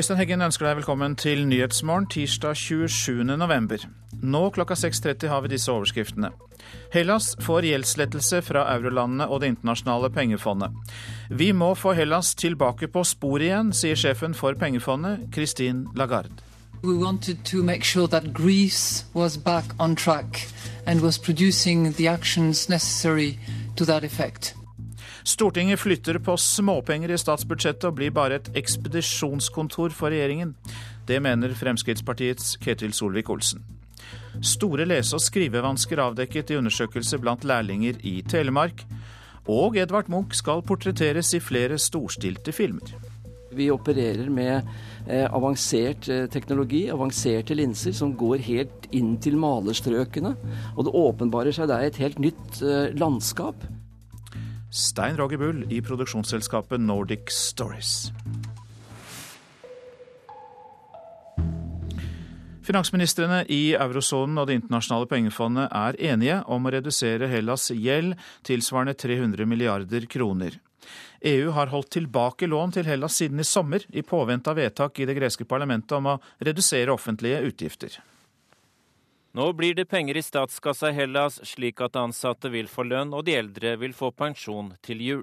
Øystein Heggen ønsker deg velkommen til Nyhetsmorgen tirsdag 27. november. Nå klokka 6.30 har vi disse overskriftene. Hellas får gjeldslettelse fra eurolandene og Det internasjonale pengefondet. Vi må få Hellas tilbake på sporet igjen, sier sjefen for pengefondet, Christine Lagarde. We wanted to make sure that Greece was back on track and was. Stortinget flytter på småpenger i statsbudsjettet og blir bare et ekspedisjonskontor for regjeringen. Det mener Fremskrittspartiets Ketil Solvik-Olsen. Store lese- og skrivevansker avdekket i undersøkelse blant lærlinger i Telemark. Og Edvard Munch skal portretteres i flere storstilte filmer. Vi opererer med eh, avansert eh, teknologi, avanserte linser, som går helt inn til malerstrøkene. Og det åpenbarer seg der et helt nytt eh, landskap. Stein Roger Bull i produksjonsselskapet Nordic Stories. Finansministrene i eurosonen og Det internasjonale pengefondet er enige om å redusere Hellas' gjeld tilsvarende 300 milliarder kroner. EU har holdt tilbake lån til Hellas siden i sommer, i påvente av vedtak i det greske parlamentet om å redusere offentlige utgifter. Nå blir det penger i statskassa i Hellas, slik at ansatte vil få lønn og de eldre vil få pensjon til jul.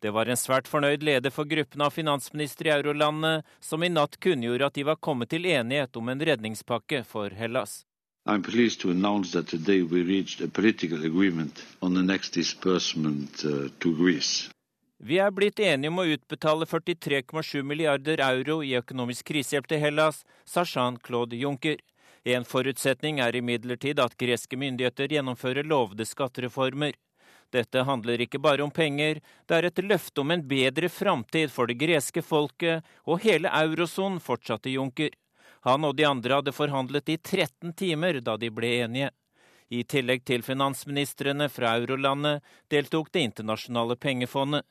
Det var en svært fornøyd leder for gruppen av finansministre i eurolandene som i natt kunngjorde at de var kommet til enighet om en redningspakke for Hellas. I'm pleased to announce that today we reached a political agreement on the next disbursement uh, to Greece. Vi er blitt enige om å utbetale 43,7 milliarder euro i økonomisk krisehjelp til Hellas, sa Jean-Claude Juncker. En forutsetning er imidlertid at greske myndigheter gjennomfører lovde skattereformer. Dette handler ikke bare om penger, det er et løfte om en bedre framtid for det greske folket og hele eurosonen, fortsatte Juncker. Han og de andre hadde forhandlet i 13 timer da de ble enige. I tillegg til finansministrene fra eurolandet deltok Det internasjonale pengefondet.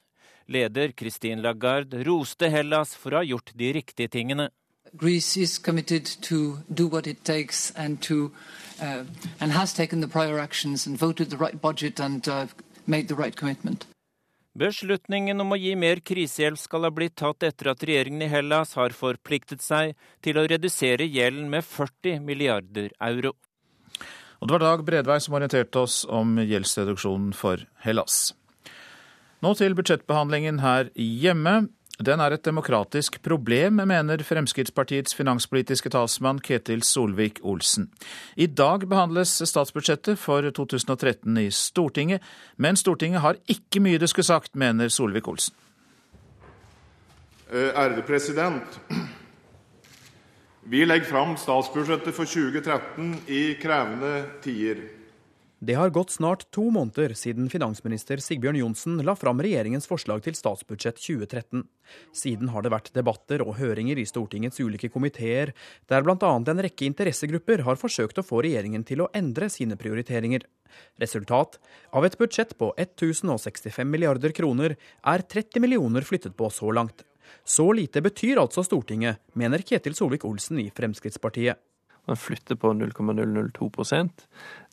Leder Christine Lagarde roste Hellas for å ha gjort de riktige tingene. Greece is committed to do what it takes and to uh, and has taken the prior actions and voted the right budget and uh, made the right commitment. Beslutningen om å gi mer krisehjelp skal ha blitt tatt etter at regjeringen i Hellas har forpliktet seg til å redusere gjelden med 40 milliarder euro. Og det var Dag Bredvei som orienterte oss om gjeldsreduksjonen for Hellas. Nå til budsjettbehandlingen her hjemme. Den er et demokratisk problem, mener Fremskrittspartiets finanspolitiske talsmann Ketil Solvik-Olsen. I dag behandles statsbudsjettet for 2013 i Stortinget, men Stortinget har ikke mye det skulle sagt, mener Solvik-Olsen. Ærede president. Vi legger fram statsbudsjettet for 2013 i krevende tider. Det har gått snart to måneder siden finansminister Sigbjørn Johnsen la fram regjeringens forslag til statsbudsjett 2013. Siden har det vært debatter og høringer i Stortingets ulike komiteer, der bl.a. en rekke interessegrupper har forsøkt å få regjeringen til å endre sine prioriteringer. Resultat av et budsjett på 1065 milliarder kroner er 30 millioner flyttet på så langt. Så lite betyr altså Stortinget, mener Ketil Solvik-Olsen i Fremskrittspartiet. Man flytter på 0,002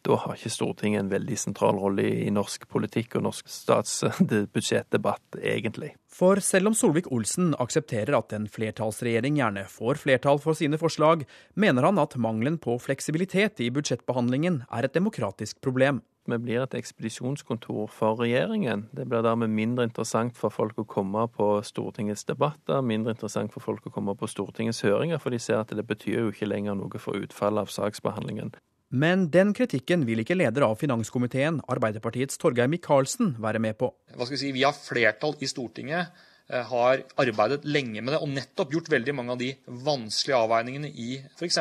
Da har ikke Stortinget en veldig sentral rolle i norsk politikk og norsk statsbudsjettdebatt, egentlig. For selv om Solvik-Olsen aksepterer at en flertallsregjering gjerne får flertall for sine forslag, mener han at mangelen på fleksibilitet i budsjettbehandlingen er et demokratisk problem. Vi blir et ekspedisjonskontor for regjeringen. Det blir dermed mindre interessant for folk å komme på Stortingets debatter, mindre interessant for folk å komme på Stortingets høringer, for de ser at det betyr jo ikke lenger noe for utfallet av saksbehandlingen. Men den kritikken vil ikke leder av finanskomiteen, Arbeiderpartiets Torgeir Micaelsen, være med på. Hva skal Vi si, vi har flertall i Stortinget, har arbeidet lenge med det og nettopp gjort veldig mange av de vanskelige avveiningene i f.eks.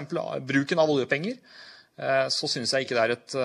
bruken av oljepenger. Så syns jeg ikke det er et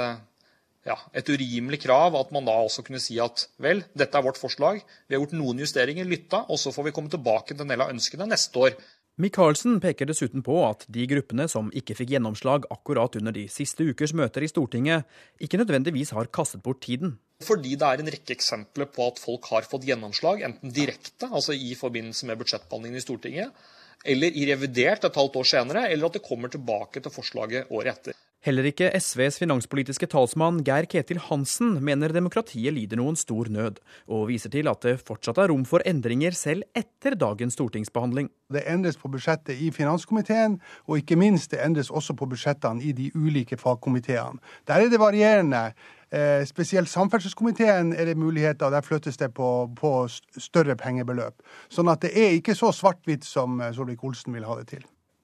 ja, et urimelig krav at man da også kunne si at vel, dette er vårt forslag, vi har gjort noen justeringer, lytta, og så får vi komme tilbake til en del av ønskene neste år. Micaelsen peker dessuten på at de gruppene som ikke fikk gjennomslag akkurat under de siste ukers møter i Stortinget, ikke nødvendigvis har kastet bort tiden. Fordi det er en rekke eksempler på at folk har fått gjennomslag, enten direkte, altså i forbindelse med budsjettbehandlingen i Stortinget, eller i revidert et halvt år senere, eller at det kommer tilbake til forslaget året etter. Heller ikke SVs finanspolitiske talsmann Geir Ketil Hansen mener demokratiet lider noen stor nød, og viser til at det fortsatt er rom for endringer selv etter dagens stortingsbehandling. Det endres på budsjettet i finanskomiteen, og ikke minst det endres også på budsjettene i de ulike fagkomiteene. Der er det varierende. Eh, spesielt samferdselskomiteen er det muligheter, der flyttes det på, på større pengebeløp. Sånn at det er ikke så svart-hvitt som eh, Solvik-Olsen vil ha det til.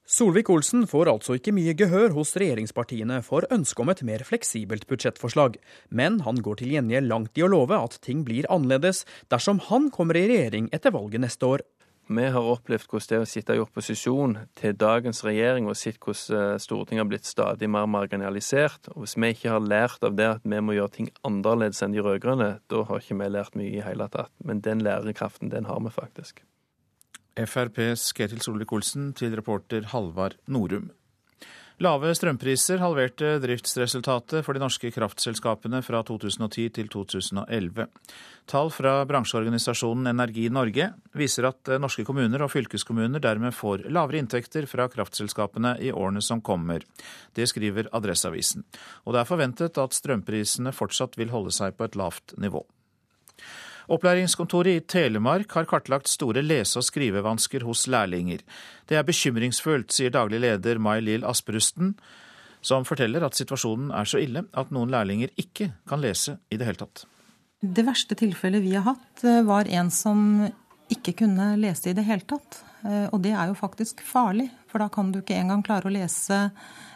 Solvik-Olsen får altså ikke mye gehør hos regjeringspartiene for ønsket om et mer fleksibelt budsjettforslag, men han går til gjengjeld langt i å love at ting blir annerledes dersom han kommer i regjering etter valget neste år. Vi har opplevd hvordan det er å sitte i opposisjon til dagens regjering og sett hvordan eh, Stortinget har blitt stadig mer marginalisert. Og Hvis vi ikke har lært av det at vi må gjøre ting annerledes enn de rød-grønne, da har ikke vi lært mye i hele tatt. Men den lærerkraften, den har vi faktisk. FrPs Ketil Solvik-Olsen til reporter Halvard Norum. Lave strømpriser halverte driftsresultatet for de norske kraftselskapene fra 2010 til 2011. Tall fra bransjeorganisasjonen Energi Norge viser at norske kommuner og fylkeskommuner dermed får lavere inntekter fra kraftselskapene i årene som kommer. Det skriver Adresseavisen. Og det er forventet at strømprisene fortsatt vil holde seg på et lavt nivå. Opplæringskontoret i Telemark har kartlagt store lese- og skrivevansker hos lærlinger. Det er bekymringsfullt, sier daglig leder May-Lill Asperusten, som forteller at situasjonen er så ille at noen lærlinger ikke kan lese i det hele tatt. Det verste tilfellet vi har hatt, eh, var en som ikke kunne lese i det hele tatt. Eh, og det er jo faktisk farlig, for da kan du ikke engang klare å lese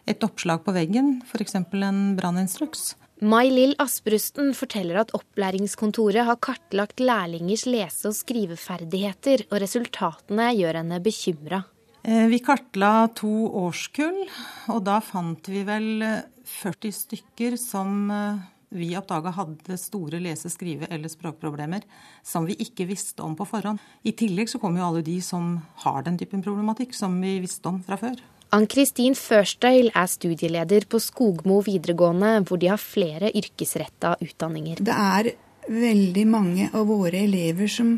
et oppslag på veggen, f.eks. en branninstruks. May-Lill Asprusten forteller at opplæringskontoret har kartlagt lærlingers lese- og skriveferdigheter, og resultatene gjør henne bekymra. Eh, vi kartla to årskull, og da fant vi vel 40 stykker som eh, vi oppdaga hadde store lese-, skrive- eller språkproblemer som vi ikke visste om på forhånd. I tillegg så kom jo alle de som har den typen problematikk, som vi visste om fra før. Ann-Kristin Førsteil er studieleder på Skogmo videregående, hvor de har flere yrkesretta utdanninger. Det er veldig mange av våre elever som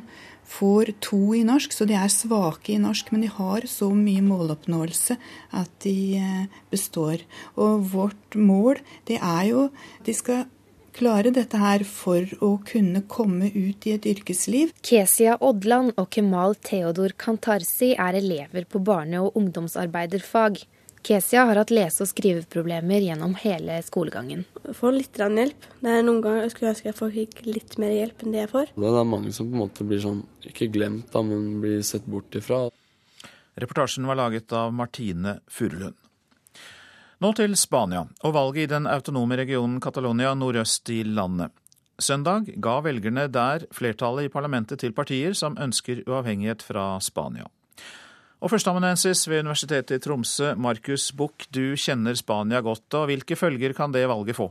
får to i norsk, så de er svake i norsk, men de har så mye måloppnåelse at de eh, består. Og vårt mål, det er jo at de skal klare dette her for å kunne komme ut i et yrkesliv. Kesia Odland og Kemal Theodor Kantarsi er elever på barne- og ungdomsarbeiderfag. Kesia har hatt lese- og skriveproblemer gjennom hele skolegangen. Jeg får litt hjelp. Det er Noen ganger jeg skulle ønske jeg fikk litt mer hjelp enn det jeg får. Det er mange som på en måte blir sånn, ikke glemt, da, men blir sett bort ifra. Reportasjen var laget av Martine Furulund. Nå til Spania og valget i den autonome regionen Catalonia nordøst i landet. Søndag ga velgerne der flertallet i parlamentet til partier som ønsker uavhengighet fra Spania. Og førsteamanuensis ved Universitetet i Tromsø, Markus Buch, du kjenner Spania godt. og Hvilke følger kan det valget få?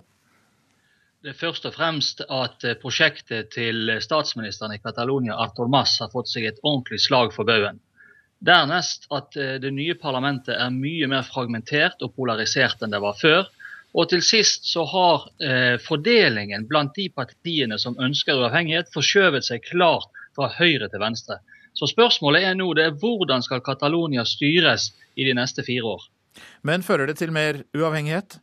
Det er først og fremst at prosjektet til statsministeren i Catalonia, Artur Mas, har fått seg et ordentlig slag for baugen. Dernest at eh, det nye parlamentet er mye mer fragmentert og polarisert enn det var før. Og til sist så har eh, fordelingen blant de partiene som ønsker uavhengighet, forskjøvet seg klart fra høyre til venstre. Så spørsmålet er nå det er hvordan skal Catalonia styres i de neste fire år. Men fører det til mer uavhengighet?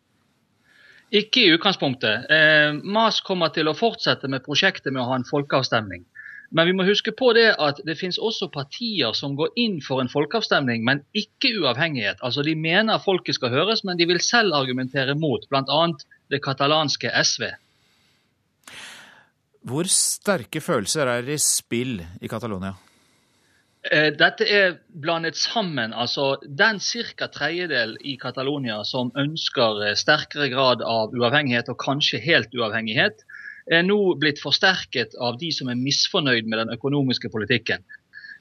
Ikke i utgangspunktet. Eh, MAS kommer til å fortsette med prosjektet med å ha en folkeavstemning. Men vi må huske på det at det finnes også partier som går inn for en folkeavstemning, men ikke uavhengighet. Altså De mener folket skal høres, men de vil selv argumentere mot, bl.a. det katalanske SV. Hvor sterke følelser er i spill i Catalonia? Eh, dette er blandet sammen. altså Den ca. tredjedel i Catalonia som ønsker eh, sterkere grad av uavhengighet, og kanskje helt uavhengighet, er nå blitt forsterket av de som er misfornøyd med den økonomiske politikken.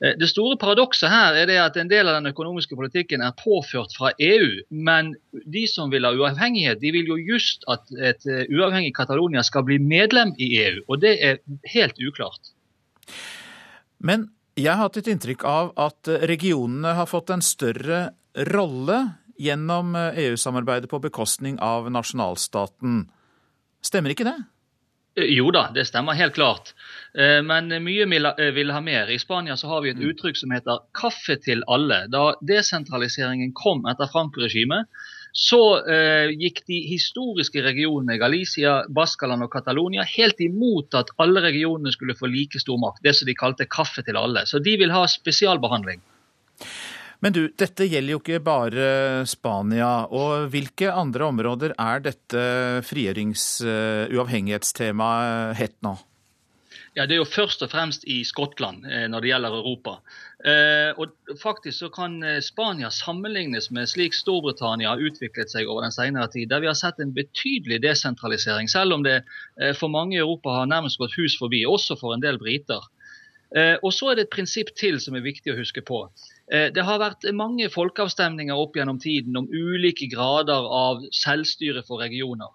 Eh, det store paradokset her er at en del av den økonomiske politikken er påført fra EU, men de som vil ha uavhengighet, de vil jo just at et eh, uavhengig Catalonia skal bli medlem i EU, og det er helt uklart. Men jeg har hatt et inntrykk av at regionene har fått en større rolle gjennom EU-samarbeidet på bekostning av nasjonalstaten. Stemmer ikke det? Jo da, det stemmer helt klart. Eh, men mye eh, vil ha mer. I Spania så har vi et mm. uttrykk som heter 'kaffe til alle'. Da desentraliseringen kom etter Franco-regimet, så eh, gikk de historiske regionene Galicia, Baskaland og Catalonia helt imot at alle regionene skulle få like stor makt. Det som de kalte kaffe til alle. Så de vil ha spesialbehandling. Men du, dette gjelder jo ikke bare Spania. Og hvilke andre områder er dette frigjørings-uavhengighetstemaet hett nå? Ja, Det er jo først og fremst i Skottland eh, når det gjelder Europa. Eh, og faktisk så kan eh, Spania sammenlignes med slik Storbritannia har utviklet seg over den senere tid, der vi har sett en betydelig desentralisering, selv om det for mange i Europa har nærmest gått hus forbi, også for en del briter. Og så er det et prinsipp til som er viktig å huske på. Det har vært mange folkeavstemninger opp gjennom tiden om ulike grader av selvstyre for regioner.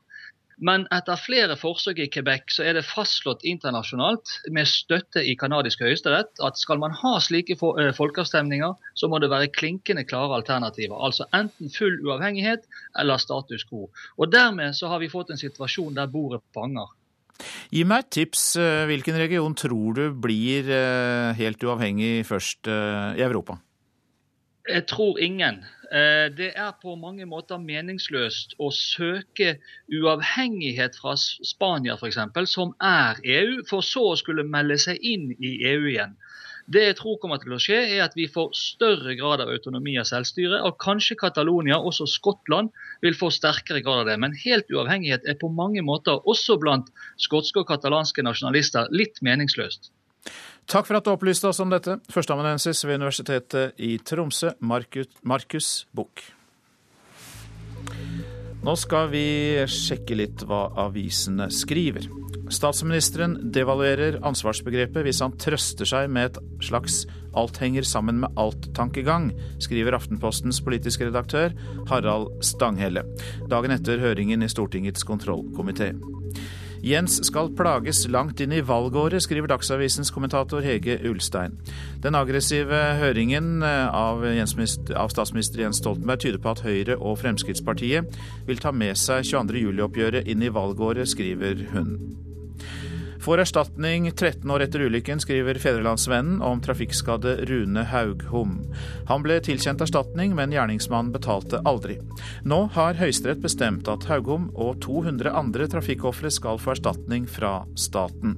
Men etter flere forsøk i Quebec så er det fastslått internasjonalt med støtte i canadisk høyesterett at skal man ha slike eh, folkeavstemninger, så må det være klinkende klare alternativer. Altså enten full uavhengighet eller status quo. Og Dermed så har vi fått en situasjon der bordet banger. Gi meg et tips. Eh, hvilken region tror du blir eh, helt uavhengig først i Europa? Jeg tror ingen. Eh, det er på mange måter meningsløst å søke uavhengighet fra Spania f.eks., som er EU, for så å skulle melde seg inn i EU igjen. Det jeg tror kommer til å skje, er at vi får større grad av autonomi og selvstyre. Og kanskje Catalonia, også Skottland, vil få sterkere grad av det. Men helt uavhengighet er på mange måter, også blant skotske og katalanske nasjonalister, litt meningsløst. Takk for at du opplyste oss om dette, førsteamanuensis ved Universitetet i Tromsø, Markus Buch. Nå skal vi sjekke litt hva avisene skriver. Statsministeren devaluerer ansvarsbegrepet hvis han trøster seg med et slags alt henger sammen med alt-tankegang, skriver Aftenpostens politiske redaktør Harald Stanghelle, dagen etter høringen i Stortingets kontrollkomité. Jens skal plages langt inn i valgåret, skriver Dagsavisens kommentator Hege Ulstein. Den aggressive høringen eh, av, av statsminister Jens Stoltenberg tyder på at Høyre og Fremskrittspartiet vil ta med seg 22.07-oppgjøret inn i valgåret, skriver hun. Får erstatning 13 år etter ulykken, skriver Fedrelandsvennen om trafikkskadde Rune Haughom. Han ble tilkjent erstatning, men gjerningsmannen betalte aldri. Nå har Høyesterett bestemt at Haughom og 200 andre trafikkofre skal få erstatning fra staten.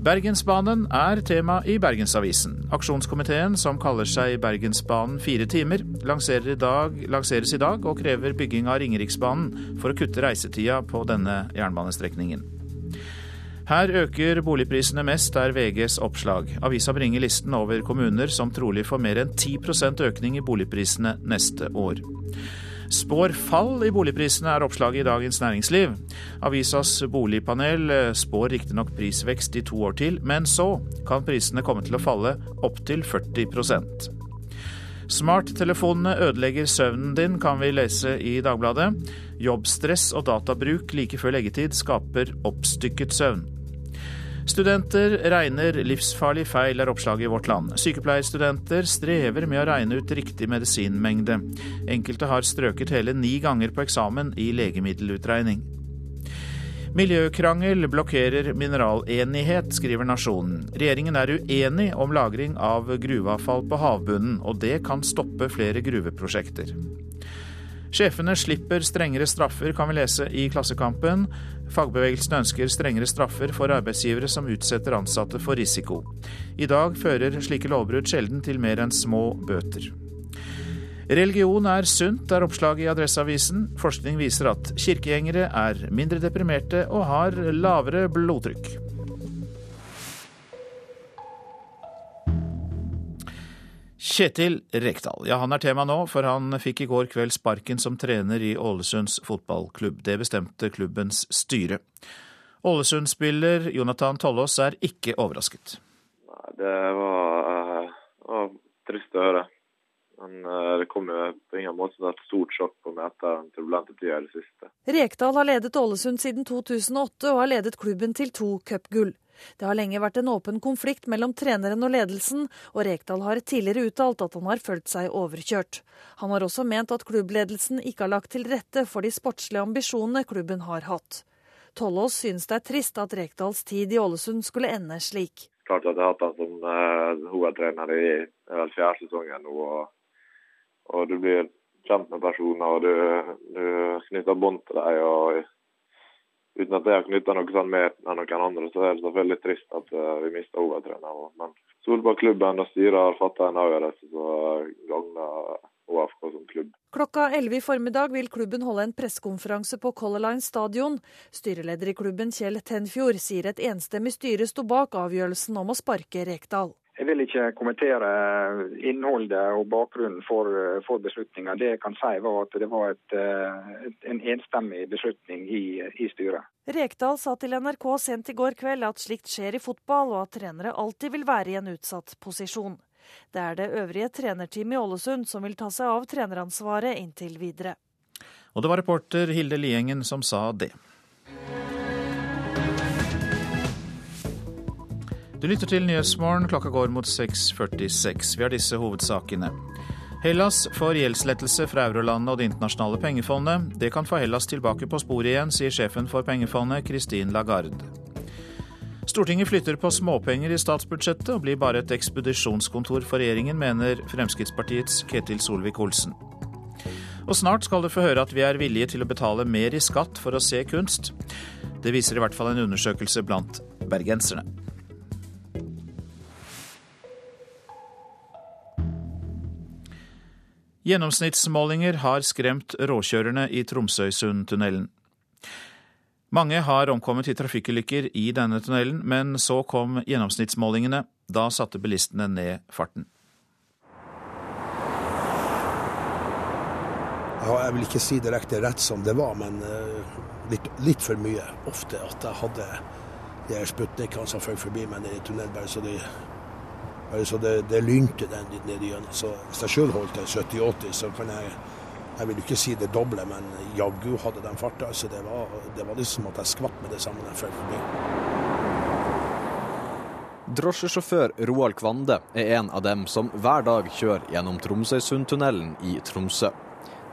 Bergensbanen er tema i Bergensavisen. Aksjonskomiteen, som kaller seg Bergensbanen fire timer, lanserer i dag, lanseres i dag og krever bygging av Ringeriksbanen for å kutte reisetida på denne jernbanestrekningen. Her øker boligprisene mest, er VGs oppslag. Avisa bringer listen over kommuner som trolig får mer enn 10% økning i boligprisene neste år. Spår fall i boligprisene, er oppslaget i Dagens Næringsliv. Avisas boligpanel eh, spår riktignok prisvekst i to år til, men så kan prisene komme til å falle opptil 40% Smarttelefonene ødelegger søvnen din, kan vi lese i Dagbladet. Jobbstress og databruk like før leggetid skaper oppstykket søvn. Studenter regner livsfarlig feil, er oppslaget i Vårt Land. Sykepleierstudenter strever med å regne ut riktig medisinmengde. Enkelte har strøket hele ni ganger på eksamen i legemiddelutregning. Miljøkrangel blokkerer mineralenighet, skriver Nasjonen. Regjeringen er uenig om lagring av gruveavfall på havbunnen, og det kan stoppe flere gruveprosjekter. Sjefene slipper strengere straffer, kan vi lese i Klassekampen. Fagbevegelsen ønsker strengere straffer for arbeidsgivere som utsetter ansatte for risiko. I dag fører slike lovbrudd sjelden til mer enn små bøter. Religion er sunt, er oppslaget i Adresseavisen. Forskning viser at kirkegjengere er mindre deprimerte og har lavere blodtrykk. Kjetil Rekdal, ja han er tema nå, for han fikk i går kveld sparken som trener i Ålesunds fotballklubb. Det bestemte klubbens styre. Ålesund-spiller Jonathan Tollås er ikke overrasket. Nei, det var, uh, var trist å høre. Men uh, det kom jo på ingen måte som et stort sjokk på meg etter den turbulente tida i det siste. Rekdal har ledet Ålesund siden 2008 og har ledet klubben til to cupgull. Det har lenge vært en åpen konflikt mellom treneren og ledelsen, og Rekdal har tidligere uttalt at han har følt seg overkjørt. Han har også ment at klubbledelsen ikke har lagt til rette for de sportslige ambisjonene klubben har hatt. Tollås synes det er trist at Rekdals tid i Ålesund skulle ende slik. Klart at jeg har hatt han som uh, hovedtrener i vel fjerde sesongen nå. og, og du blir kjent med personer og du, du knytter bånd til dem. og Uten at det har knytta noe sånn mer enn noen andre, så er det selvfølgelig trist at uh, vi mista hovedtreneren. Men Solbergklubben og styret har fatta en avgjørelse som gagner OFK som klubb. Klokka 11 i formiddag vil klubben holde en pressekonferanse på Color Line stadion. Styreleder i klubben Kjell Tenfjord sier et enstemmig styre sto bak avgjørelsen om å sparke Rekdal. Jeg vil ikke kommentere innholdet og bakgrunnen for, for beslutninga. Det jeg kan si var at det var et, et, en enstemmig beslutning i, i styret. Rekdal sa til NRK sent i går kveld at slikt skjer i fotball, og at trenere alltid vil være i en utsatt posisjon. Det er det øvrige trenerteamet i Ålesund som vil ta seg av treneransvaret inntil videre. Og det var reporter Hilde Liengen som sa det. Du lytter til Nyhetsmorgen. Klokka går mot 6.46. Vi har disse hovedsakene. Hellas får gjeldslettelse fra eurolandet og Det internasjonale pengefondet. Det kan få Hellas tilbake på sporet igjen, sier sjefen for pengefondet, Christine Lagarde. Stortinget flytter på småpenger i statsbudsjettet og blir bare et ekspedisjonskontor for regjeringen, mener Fremskrittspartiets Ketil Solvik-Olsen. Og snart skal du få høre at vi er villige til å betale mer i skatt for å se kunst. Det viser i hvert fall en undersøkelse blant bergenserne. Gjennomsnittsmålinger har skremt råkjørerne i Tromsøysundtunnelen. Mange har omkommet i trafikkulykker i denne tunnelen, men så kom gjennomsnittsmålingene. Da satte bilistene ned farten. Ja, jeg vil ikke si direkte rett som det var, men litt, litt for mye. Ofte at jeg hadde de Sputnikene som fløy forbi meg nede i tunnelen, bare så de Altså det, det lynte den litt ned igjennom. Så hvis jeg sjøl holdt en 70-80, så kan jeg Jeg vil ikke si det doble, men jaggu hadde den farta. Altså det, var, det var liksom at jeg skvatt med det samme den fløy forbi. Drosjesjåfør Roald Kvande er en av dem som hver dag kjører gjennom Tromsøysundtunnelen i Tromsø.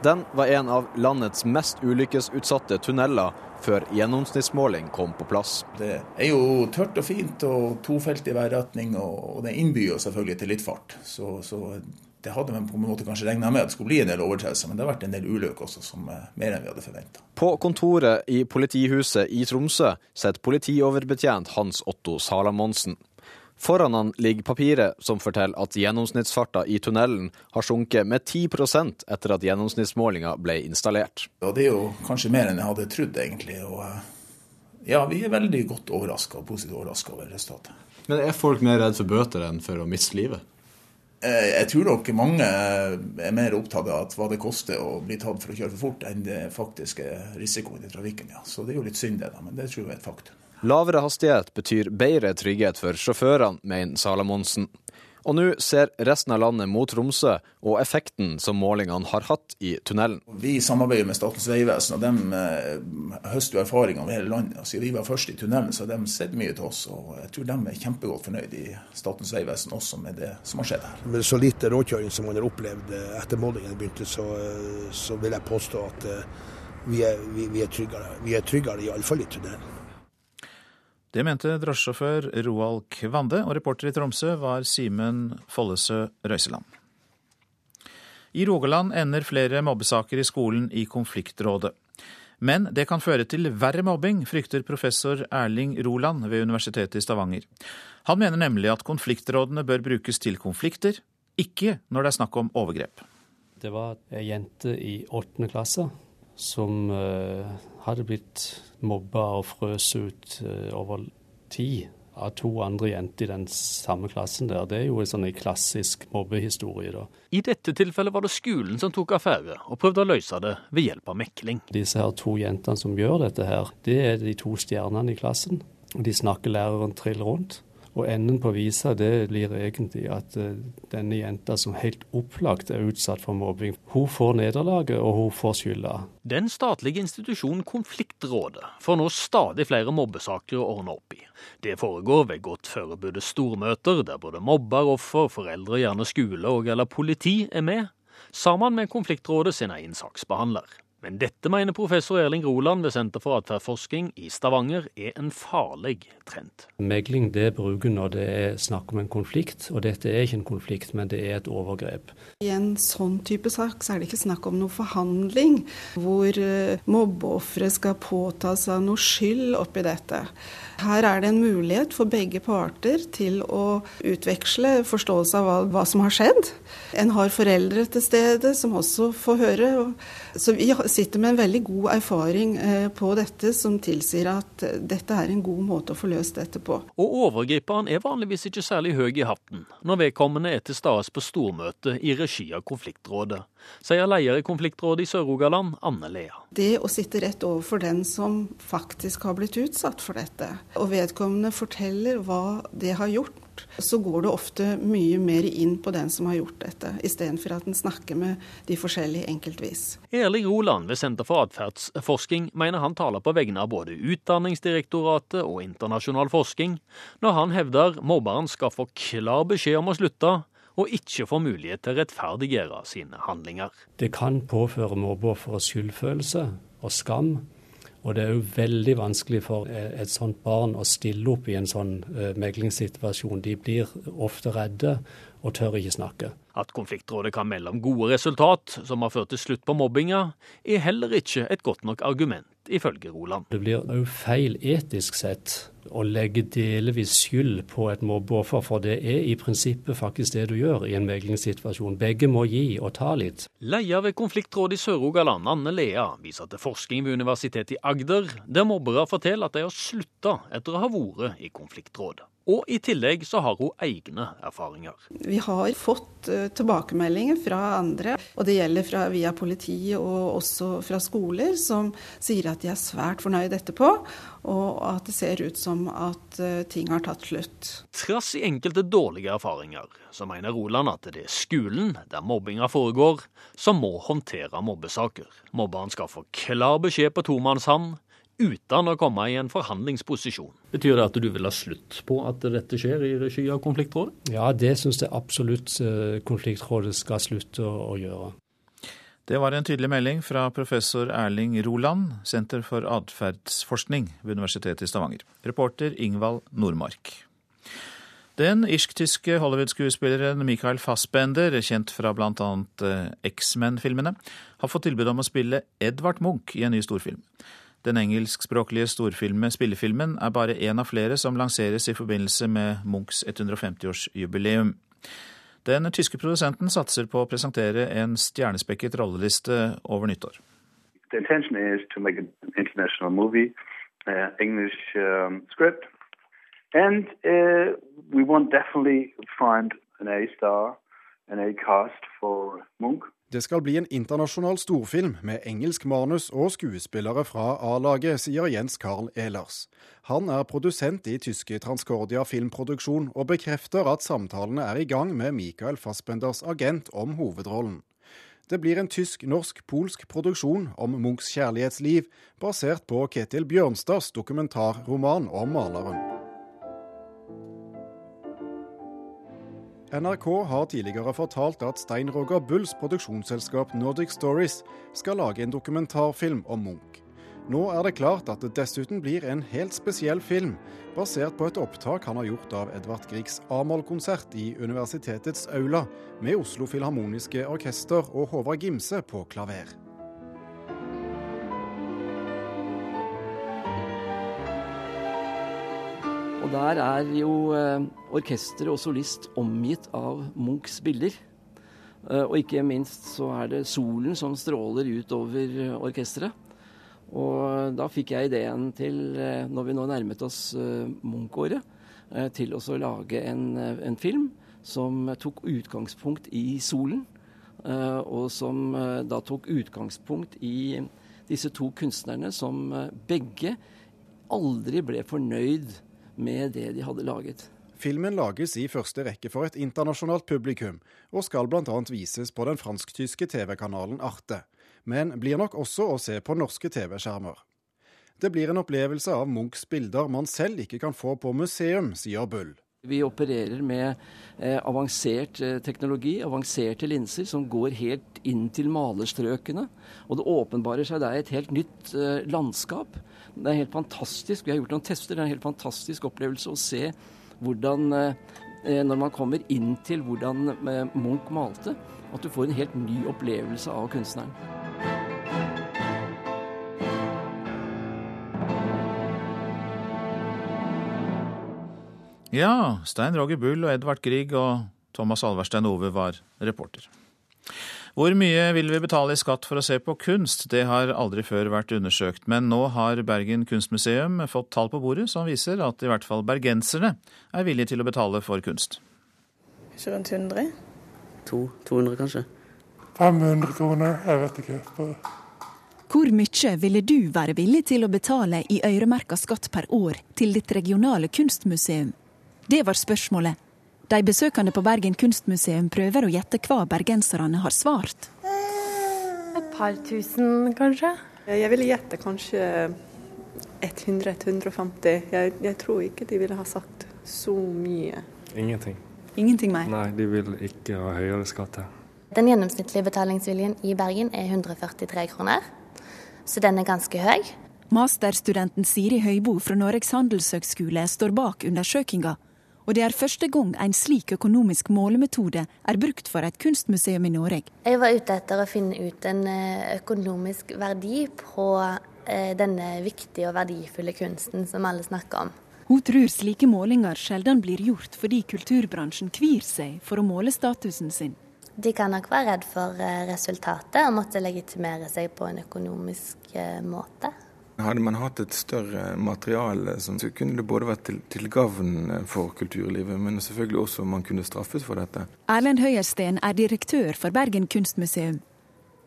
Den var en av landets mest ulykkesutsatte tunneler før gjennomsnittsmåling kom på plass. Det er jo tørt og fint og tofelt i hver retning, og det innbyr jo selvfølgelig til litt fart. Så, så det hadde vi på en måte kanskje regna med at det skulle bli en del overtredelser, men det har vært en del ulykker også, som er mer enn vi hadde forventa. På kontoret i politihuset i Tromsø sitter politioverbetjent Hans Otto Salamonsen. Foran han ligger papiret som forteller at gjennomsnittsfarta i tunnelen har sunket med 10% etter at gjennomsnittsmålinga ble installert. Ja, Det er jo kanskje mer enn jeg hadde trodd, egentlig. Og ja, vi er veldig godt overraska og positivt overraska over resultatet. Men er folk mer redd for bøter enn for å miste livet? Jeg tror nok mange er mer opptatt av hva det koster å bli tatt for å kjøre for fort, enn det faktiske risikoen i trafikken. ja. Så det er jo litt synd det, da, men det tror jeg er et faktum. Lavere hastighet betyr bedre trygghet for sjåførene, mener Salamonsen. Og nå ser resten av landet mot Tromsø og effekten som målingene har hatt i tunnelen. Vi samarbeider med Statens vegvesen, og de eh, høster jo erfaringer over hele landet. Siden vi var først i tunnelen, så har de sett mye til oss. Og jeg tror de er kjempegodt fornøyd i Statens vegvesen også med det som har skjedd her. Med så lite råkjøring som man har opplevd etter målingen begynte, så, så vil jeg påstå at vi er, vi, vi er tryggere. Vi er tryggere iallfall i tunnelen. Det mente drosjesjåfør Roald Kvande, og reporter i Tromsø var Simen Follesø Røiseland. I Rogaland ender flere mobbesaker i skolen i konfliktrådet. Men det kan føre til verre mobbing, frykter professor Erling Roland ved Universitetet i Stavanger. Han mener nemlig at konfliktrådene bør brukes til konflikter, ikke når det er snakk om overgrep. Det var ei jente i åttende klasse som uh, hadde blitt mobba og frøs ut uh, over tid av to andre jenter i den samme klassen der. Det er jo en sånn klassisk mobbehistorie, da. I dette tilfellet var det skolen som tok affære, og prøvde å løse det ved hjelp av mekling. Disse her to jentene som gjør dette her, det er de to stjernene i klassen. De snakker læreren trill rundt. Og enden på visa det blir egentlig at denne jenta som helt opplagt er utsatt for mobbing, hun får nederlaget og hun får skylda. Den statlige institusjonen Konfliktrådet får nå stadig flere mobbesaker å ordne opp i. Det foregår ved godt forberedte stormøter der både mobber, offer, foreldre, gjerne skole og eller politi er med, sammen med Konfliktrådet sin egen saksbehandler. Men dette mener professor Erling Roland ved Senter for atferdsforskning i Stavanger er en farlig trend. Megling det bruker når det er snakk om en konflikt, og dette er ikke en konflikt, men det er et overgrep. I en sånn type sak så er det ikke snakk om noe forhandling hvor eh, mobbeofferet skal påta seg noe skyld oppi dette. Her er det en mulighet for begge parter til å utveksle forståelse av hva, hva som har skjedd. En har foreldre til stede som også får høre. Så vi sitter med en veldig god erfaring eh, på dette som tilsier at dette er en god måte å få løst dette på. Og overgriperen er vanligvis ikke særlig høy i hatten når vedkommende er til stede på stormøte i regi av konfliktrådet, sier leder i konfliktrådet i Sør-Rogaland, Anne Lea. Det å sitte rett overfor den som faktisk har blitt utsatt for dette, og vedkommende forteller hva det har gjort, så går det ofte mye mer inn på den som har gjort dette, istedenfor at en snakker med de forskjellige enkeltvis. Erling Roland ved Senter for atferdsforskning mener han taler på vegne av både Utdanningsdirektoratet og internasjonal forskning når han hevder mobberen skal få klar beskjed om å slutte, og ikke får mulighet til å rettferdiggjøre sine handlinger. Det kan påføre mobbeofferet skyldfølelse og skam. Og det er jo veldig vanskelig for et sånt barn å stille opp i en sånn uh, meglingssituasjon. De blir ofte redde og tør ikke snakke. At konfliktrådet kan melde om gode resultat som har ført til slutt på mobbinga, er heller ikke et godt nok argument, ifølge Roland. Det blir òg feil etisk sett å legge delvis skyld på et mobbeoffer, for det er i prinsippet faktisk det du gjør i en meglingssituasjon. Begge må gi og ta litt. Leder ved konfliktrådet i Sør-Rogaland, Anne Lea, viser til forskning ved Universitetet i Agder, der mobbere forteller at de har slutta etter å ha vært i konfliktrådet. Og i tillegg så har hun egne erfaringer. Vi har fått uh, tilbakemeldinger fra andre, og det gjelder fra, via politiet og også fra skoler, som sier at de er svært fornøyd etterpå, og at det ser ut som at uh, ting har tatt slutt. Trass i enkelte dårlige erfaringer, så mener Roland at det er skolen, der mobbinga foregår, som må håndtere mobbesaker. Mobberen skal få klar beskjed på tomannshånd uten å komme i en forhandlingsposisjon. Betyr det at du vil ha slutt på at dette skjer i regi av konfliktrådet? Ja, det syns jeg absolutt eh, konfliktrådet skal slutte å, gjøre. Det var en tydelig melding fra professor Erling Roland, Senter for atferdsforskning ved Universitetet i Stavanger. Reporter Ingvald Nordmark. Den irsk-tyske Hollywood-skuespilleren Michael Fassbender, kjent fra bl.a. Eh, X-Men-filmene, har fått tilbud om å spille Edvard Munch i en ny storfilm. Den engelskspråklige storfilmen Spillefilmen er bare én av flere som lanseres i forbindelse med Munchs 150-årsjubileum. Den tyske produsenten satser på å presentere en stjernespekket rolleliste over nyttår. The intention is to make an international movie, uh, English um, script, and uh, we want an A star, an A cast for Munch. Det skal bli en internasjonal storfilm med engelsk manus og skuespillere fra A-laget, sier Jens Carl Ehlers. Han er produsent i tyske Transcordia filmproduksjon, og bekrefter at samtalene er i gang med Michael Fassbenders agent om hovedrollen. Det blir en tysk-norsk-polsk produksjon om Munchs kjærlighetsliv, basert på Ketil Bjørnstads dokumentarroman om maleren. NRK har tidligere fortalt at Stein Roger Bulls produksjonsselskap Nordic Stories skal lage en dokumentarfilm om Munch. Nå er det klart at det dessuten blir en helt spesiell film, basert på et opptak han har gjort av Edvard Griegs A-moll-konsert i universitetets aula, med Oslo Filharmoniske Orkester og Håvard Gimse på klaver. Og der er jo eh, orkester og solist omgitt av Munchs bilder. Eh, og ikke minst så er det solen som stråler utover eh, orkesteret. Og da fikk jeg ideen til, når vi nå nærmet oss Munch-året, til å lage en, en, film som tok utgangspunkt i solen. Og som da tok utgangspunkt i disse to kunstnerne som begge aldri ble fornøyd med det de hadde laget. Filmen lages i første rekke for et internasjonalt publikum, og skal bl.a. vises på den fransk-tyske TV-kanalen Arte, men blir nok også å se på norske TV-skjermer. Det blir en opplevelse av Munchs bilder man selv ikke kan få på museum, sier Bull. Vi opererer med eh, avansert eh, teknologi, avanserte linser, som går helt inn til malerstrøkene. Og det åpenbarer seg der et helt nytt eh, landskap. Det er helt fantastisk. Vi har gjort noen tester. Det er en helt fantastisk opplevelse å se hvordan eh, når man kommer inn til hvordan eh, Munch malte, at du får en helt ny opplevelse av kunstneren. Ja, Stein Roger Bull og Edvard Grieg og Thomas Alverstein Ove var reporter. Hvor mye vil vi betale i skatt for å se på kunst? Det har aldri før vært undersøkt, men nå har Bergen kunstmuseum fått tall på bordet som viser at i hvert fall bergenserne er villige til å betale for kunst. Ikke rundt 100? To, 200 kanskje. 500 kroner, jeg vet ikke. Hvor mye ville du være villig til å betale i øremerka skatt per år til ditt regionale kunstmuseum? Det var spørsmålet. De besøkende på Bergen kunstmuseum prøver å gjette hva bergenserne har svart. Et par tusen, kanskje? Jeg ville gjette kanskje 100-150. Jeg, jeg tror ikke de ville ha sagt så mye. Ingenting. Ingenting mer? Nei, de vil ikke ha høyere skatter. Den gjennomsnittlige betalingsviljen i Bergen er 143 kroner, så den er ganske høy. Masterstudenten Siri Høybo fra Norges handelshøgskole står bak undersøkinga og det er første gang en slik økonomisk målemetode er brukt for et kunstmuseum i Norge. Jeg var ute etter å finne ut en eh, økonomisk verdi på eh, denne viktige og verdifulle kunsten som alle snakker om. Hun tror slike målinger sjelden blir gjort fordi kulturbransjen kvir seg for å måle statusen sin. De kan nok være redd for eh, resultatet og måtte legitimere seg på en økonomisk måte. Hadde man hatt et større materiale, så kunne det både vært til, til gavn for kulturlivet, men selvfølgelig også man kunne straffes for dette. Erlend Høyersten er direktør for Bergen kunstmuseum.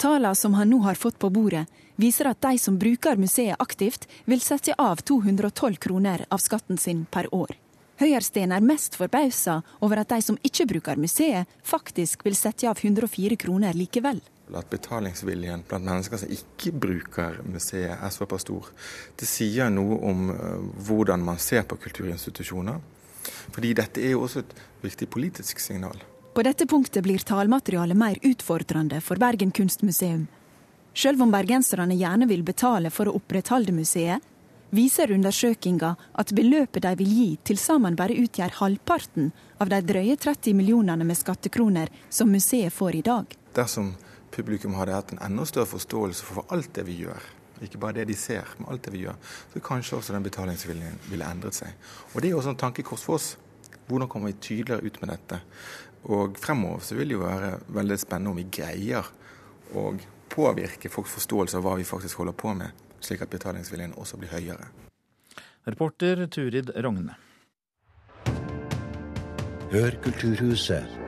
Tallene som han nå har fått på bordet, viser at de som bruker museet aktivt, vil sette av 212 kroner av skatten sin per år. Høyersten er mest forbausa over at de som ikke bruker museet, faktisk vil sette av 104 kroner likevel at betalingsviljen blant mennesker som ikke bruker museet, er såpass stor. Det sier noe om eh, hvordan man ser på kulturinstitusjoner. Fordi dette er jo også et viktig politisk signal. På dette punktet blir tallmaterialet mer utfordrende for Bergen kunstmuseum. Selv om bergenserne gjerne vil betale for å opprettholde museet, viser undersøkinga at beløpet de vil gi til sammen bare utgjør halvparten av de drøye 30 millionene med skattekroner som museet får i dag. Dersom publikum hadde hatt en enda større forståelse for alt det vi gjør, ikke bare det de ser, men alt det vi gjør, så kanskje også den betalingsviljen ville endret seg. Og Det er også en tankekors for oss. Hvordan kommer vi tydeligere ut med dette? Og fremover så vil det jo være veldig spennende om vi greier å påvirke folks forståelse av hva vi faktisk holder på med, slik at betalingsviljen også blir høyere. Reporter Turid Rogne. Hør Kulturhuset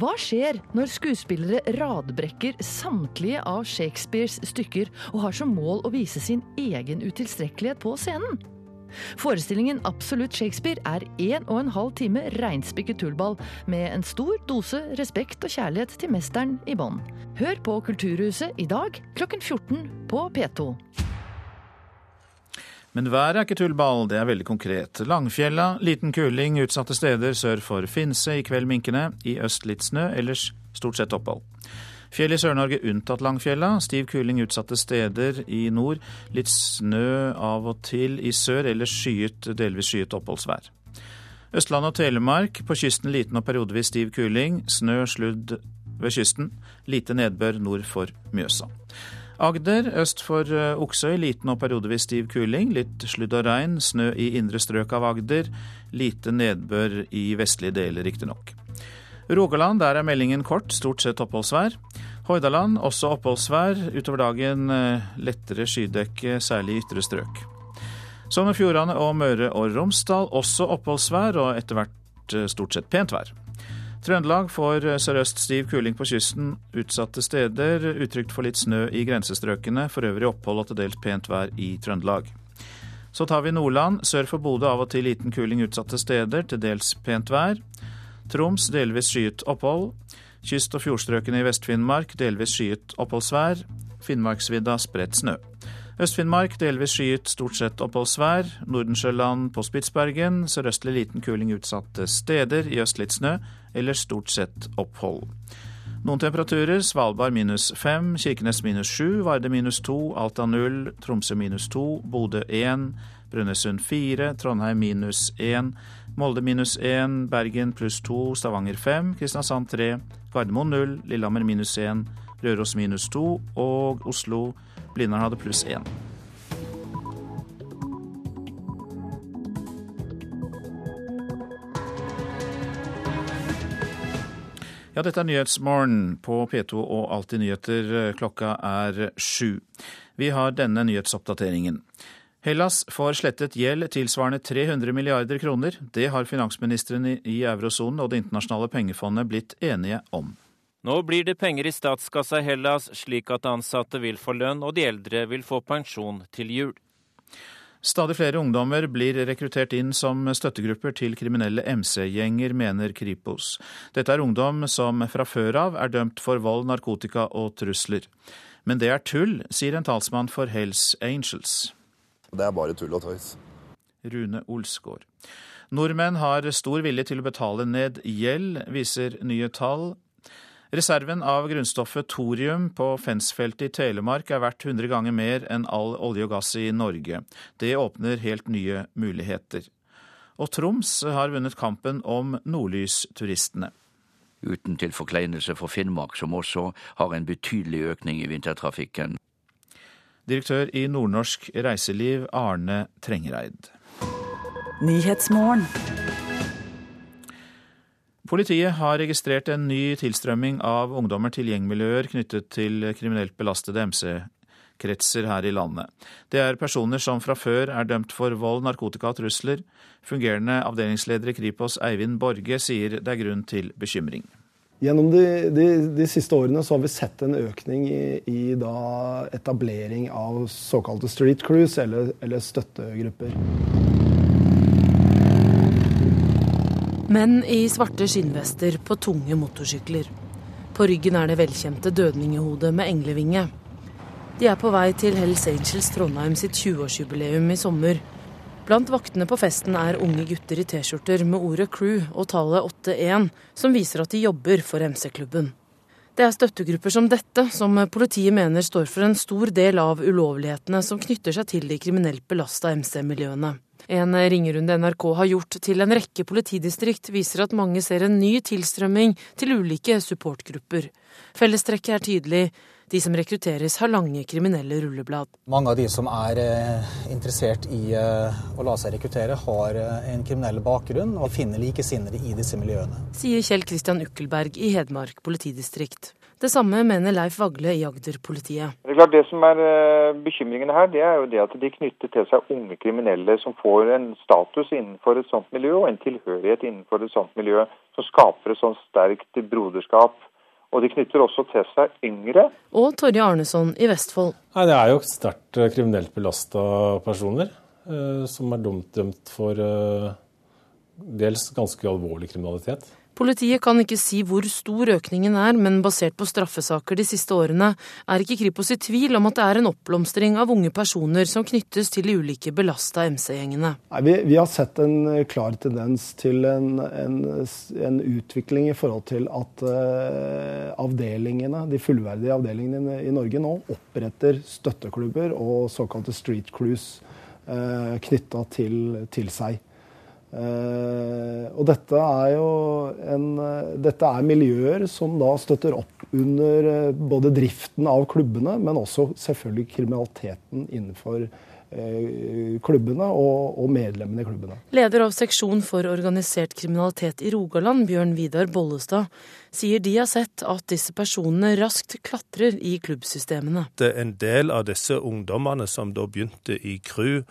hva skjer når skuespillere radbrekker samtlige av Shakespeares stykker og har som mål å vise sin egen utilstrekkelighet på scenen? Forestillingen Absolutt Shakespeare er en og en halv time reinspikket tullball med en stor dose respekt og kjærlighet til mesteren i bånn. Hør på Kulturhuset i dag klokken 14 på P2. Men været er ikke tullball, det er veldig konkret. Langfjella, liten kuling utsatte steder sør for Finse, i kveld minkende. I øst litt snø, ellers stort sett opphold. Fjell i Sør-Norge unntatt Langfjella. Stiv kuling utsatte steder i nord. Litt snø av og til i sør, ellers skyet, delvis skyet oppholdsvær. Østland og Telemark. På kysten liten og periodevis stiv kuling. Snø, sludd ved kysten. Lite nedbør nord for Mjøsa. Agder øst for eh, Oksøy liten og periodevis stiv kuling. Litt sludd og regn. Snø i indre strøk av Agder. Lite nedbør i vestlige deler, riktignok. Rogaland, der er meldingen kort, stort sett oppholdsvær. Hordaland også oppholdsvær. Utover dagen eh, lettere skydekke, særlig i ytre strøk. Sogn og Fjordane og Møre og Romsdal også oppholdsvær, og etter hvert eh, stort sett pent vær. Trøndelag får sørøst stiv kuling på kysten utsatte steder. Utrygt for litt snø i grensestrøkene. For øvrig opphold og til dels pent vær i Trøndelag. Så tar vi Nordland. Sør for Bodø av og til liten kuling utsatte steder. Til dels pent vær. Troms delvis skyet opphold. Kyst- og fjordstrøkene i Vest-Finnmark delvis skyet oppholdsvær. Finnmarksvidda spredt snø. Øst-Finnmark delvis skyet, stort sett oppholdsvær. Nordensjøland på Spitsbergen. Sørøstlig liten kuling utsatte steder. I øst litt snø. Ellers stort sett opphold. Noen temperaturer. Svalbard minus fem, Kirkenes minus sju, Varde minus to, Alta null, Tromsø minus to, Bodø én, Brønnøysund fire, Trondheim minus én, Molde minus én, Bergen pluss to, Stavanger fem, Kristiansand tre, Gardermoen null, Lillehammer minus én, Røros minus to og Oslo Blindern hadde pluss én. Ja, dette er Nyhetsmorgen på P2 og Alltid nyheter. Klokka er sju. Vi har denne nyhetsoppdateringen. Hellas får slettet gjeld tilsvarende 300 milliarder kroner. Det har finansministrene i eurosonen og Det internasjonale pengefondet blitt enige om. Nå blir det penger i statskassa i Hellas, slik at ansatte vil få lønn og de eldre vil få pensjon til jul. Stadig flere ungdommer blir rekruttert inn som støttegrupper til kriminelle MC-gjenger, mener Kripos. Dette er ungdom som fra før av er dømt for vold, narkotika og trusler. Men det er tull, sier en talsmann for Hells Angels. Det er bare tull og tøys. Rune Olsgaard. Nordmenn har stor vilje til å betale ned gjeld, viser nye tall. Reserven av grunnstoffet thorium på Fensfeltet i Telemark er verdt 100 ganger mer enn all olje og gass i Norge. Det åpner helt nye muligheter. Og Troms har vunnet kampen om nordlysturistene. Uten til forkleinelse for Finnmark, som også har en betydelig økning i vintertrafikken. Direktør i Nordnorsk Reiseliv, Arne Trengereid. Politiet har registrert en ny tilstrømming av ungdommer til gjengmiljøer knyttet til kriminelt belastede MC-kretser her i landet. Det er personer som fra før er dømt for vold, narkotika og trusler. Fungerende avdelingsleder i Kripos Eivind Borge sier det er grunn til bekymring. Gjennom de, de, de, siste årene har vi sett en økning i, i etablering av såkalte street crews, eller, eller støttegrupper. Menn i svarte skinnvester på tunge motorsykler. På ryggen er det velkjente dødningehodet med englevinge. De er på vei til Hells Angels Trondheim sitt 20-årsjubileum i sommer. Blant vaktene på festen er unge gutter i T-skjorter med ordet 'crew' og tallet 81, som viser at de jobber for MC-klubben. Det er støttegrupper som dette som politiet mener står for en stor del av ulovlighetene som knytter seg til de kriminelt belasta MC-miljøene. En ringerunde NRK har gjort til en rekke politidistrikt, viser at mange ser en ny tilstrømming til ulike supportgrupper. Fellestrekket er tydelig. De som rekrutteres, har lange kriminelle rulleblad. Mange av de som er eh, interessert i eh, å la seg rekruttere, har eh, en kriminell bakgrunn og finner likesinnede i disse miljøene. Sier Kjell Kristian Ukkelberg i Hedmark politidistrikt. Det samme mener Leif Vagle i Agder-politiet. Det, er det som er eh, bekymringen her, det er jo det at de knytter til seg unge kriminelle som får en status innenfor et sånt miljø, og en tilhørighet innenfor et sånt miljø, som skaper et sånt sterkt broderskap. Og de knytter også til seg yngre. Og Torje Arneson i Vestfold. Nei, Det er jo sterkt eh, kriminelt belasta personer eh, som er dumt dømt for eh, dels ganske alvorlig kriminalitet. Politiet kan ikke si hvor stor økningen er, men basert på straffesaker de siste årene, er ikke Kripos i tvil om at det er en oppblomstring av unge personer som knyttes til de ulike belasta MC-gjengene. Vi, vi, har sett en klar tendens til en, en, en utvikling i forhold til at uh, avdelingene, de fullverdige avdelingene i Norge nå oppretter støtteklubber og såkalte street crews uh, knytta til, til seg. Uh, og dette er jo en, uh, dette er miljøer som da støtter opp under uh, både driften av klubbene, men også selvfølgelig kriminaliteten innenfor klubbene og, og, medlemmene i klubbene. Leder av seksjon for organisert kriminalitet i Rogaland, Bjørn Vidar Bollestad, sier de har sett at disse personene raskt klatrer i klubbsystemene. Det er en del av disse ungdommene som da begynte i crew,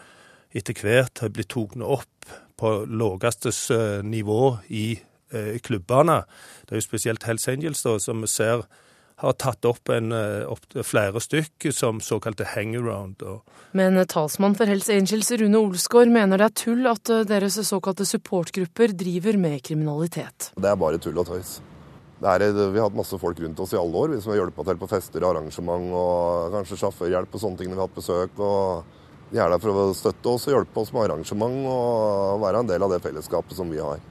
etter hvert har blitt tatt opp på laveste eh, nivå i eh, klubbene. Det er jo spesielt Hells Angels da, som vi ser har tatt opp, en, eh, opp flere stykk som såkalte hangaround. Men talsmann for Hells Angels Rune Olsgaard mener det er tull at deres såkalte supportgrupper driver med kriminalitet. Det er bare tull og tøys. Er, vi har hatt masse folk rundt oss i alle år, vi som har hjulpet til på fester og arrangement og kanskje sjåførhjelp og sånne ting når vi har hatt besøk. og De er der for å støtte oss og hjelpe oss med arrangement og være en del av det fellesskapet som vi har.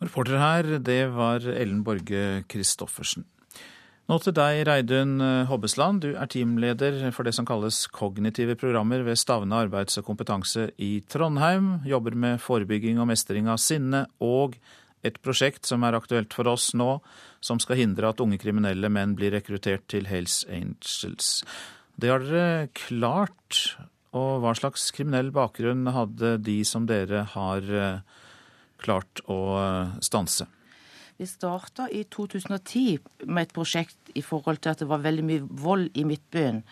Reporter her, det var Ellen Borge Christoffersen. Nå til deg, Reidun Hobbesland. Du er teamleder for det som kalles kognitive programmer ved Stavne arbeids- og kompetanse i Trondheim. Jobber med forebygging og mestring av sinne, og et prosjekt som er aktuelt for oss nå, som skal hindre at unge kriminelle menn blir rekruttert til Hells Angels. Det har dere klart. Og hva slags kriminell bakgrunn hadde de som dere har klart å stanse? Vi starta i 2010 med et prosjekt i forhold til at det var veldig mye vold i Midtbyen.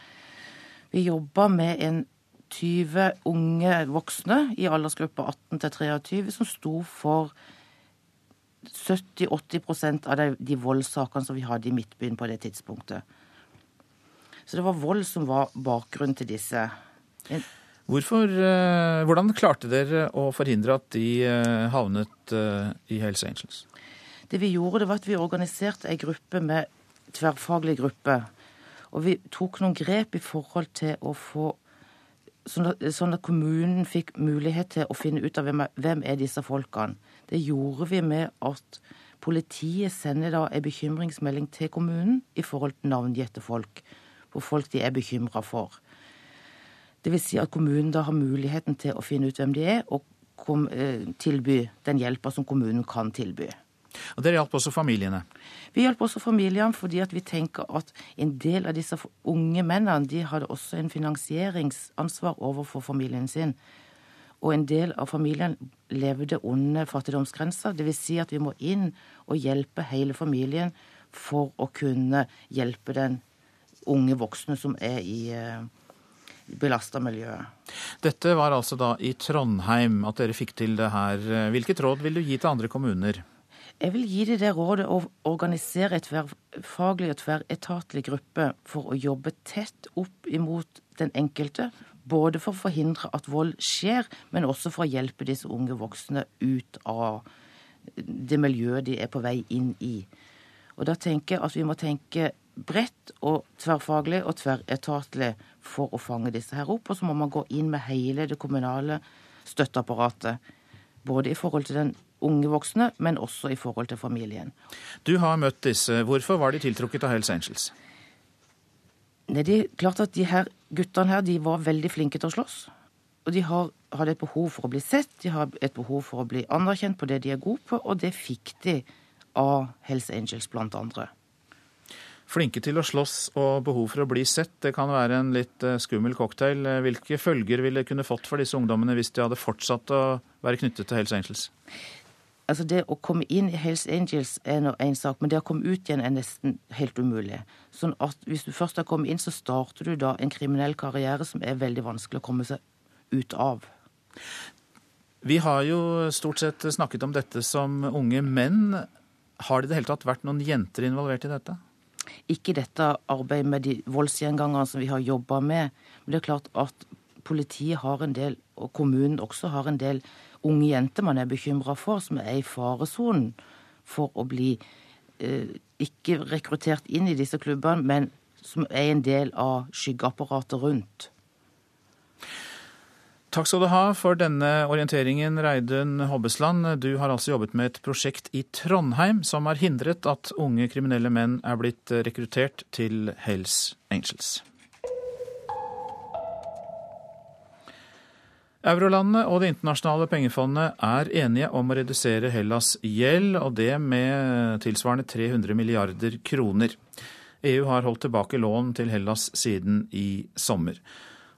Vi jobba med en 20 unge voksne i aldersgruppa 18 til 23 som sto for 70-80 av de, de voldssakene som vi hadde i Midtbyen på det tidspunktet. Så det var vold som var bakgrunnen til disse. Hvorfor, hvordan klarte dere å forhindre at de havnet i Hells Angels? Det vi gjorde, det var at vi organiserte ei gruppe med tverrfaglig gruppe. Og vi tok noen grep i forhold til å få Sånn at, sånn at kommunen fikk mulighet til å finne ut av hvem hvem er disse folkene. Det gjorde vi med at politiet sender da en bekymringsmelding til kommunen i forhold til navngitte folk. Hvor folk de er bekymra for. Det vil si at kommunen da har muligheten til å finne ut hvem de er, og kom, eh, tilby den hjelpa som kommunen kan tilby. Og Dere hjalp også familiene? Vi hjalp også familiene fordi at vi tenker at en del av disse unge mennene de hadde også en finansieringsansvar overfor familien sin. Og en del av familien levde under fattigdomsgrensa. Dvs. Si at vi må inn og hjelpe hele familien for å kunne hjelpe den unge voksne som er i belasta miljøet. Dette var altså da i Trondheim at dere fikk til det her. Hvilket råd vil du gi til andre kommuner? Jeg vil gi dem det rådet å organisere et tverrfaglig og tverretatlig gruppe for å jobbe tett opp imot den enkelte. Både for å forhindre at vold skjer, men også for å hjelpe disse unge voksne ut av det miljøet de er på vei inn i. Og da tenker jeg at vi må tenke bredt og tverrfaglig og tverretatlig for å fange disse her opp. Og så må man gå inn med hele det kommunale støtteapparatet. Både i forhold til den unge voksne, men også i forhold til familien. Du har møtt disse. Hvorfor var de tiltrukket av Hells Angels? Det er klart at de her guttene her, de var veldig flinke til å slåss. Og de har, hadde et behov for å bli sett, de har et behov for å bli anerkjent på det de er gode på, og det fikk de av Hells Angels, blant andre. Flinke til å slåss og behov for å bli sett, det kan være en litt skummel cocktail. Hvilke følger ville det kunne fått for disse ungdommene hvis de hadde fortsatt å være knyttet til Hells Angels? Altså Det å komme inn i Hells Angels er nå én sak, men det å komme ut igjen er nesten helt umulig. Sånn at Hvis du først har kommet inn, så starter du da en kriminell karriere som er veldig vanskelig å komme seg ut av. Vi har jo stort sett snakket om dette som unge menn. Har det i det hele tatt vært noen jenter involvert i dette? Ikke dette arbeidet med de voldsgjengangerne som vi har jobba med. Men det er klart at politiet har en del, og kommunen også har en del unge jenter man er bekymra for, som er i faresonen for å bli eh, ikke rekruttert inn i disse klubbene, men som er en del av skyggeapparatet rundt. Takk skal du ha for denne orienteringen, Reidun Hobbesland. Du har altså jobbet med et prosjekt i Trondheim som har hindret at unge kriminelle menn er blitt rekruttert til Hells Angels. Eurolandene og Det internasjonale pengefondet er enige om å redusere Hellas' gjeld, og det med tilsvarende 300 milliarder kroner. EU har holdt tilbake lån til Hellas siden i sommer.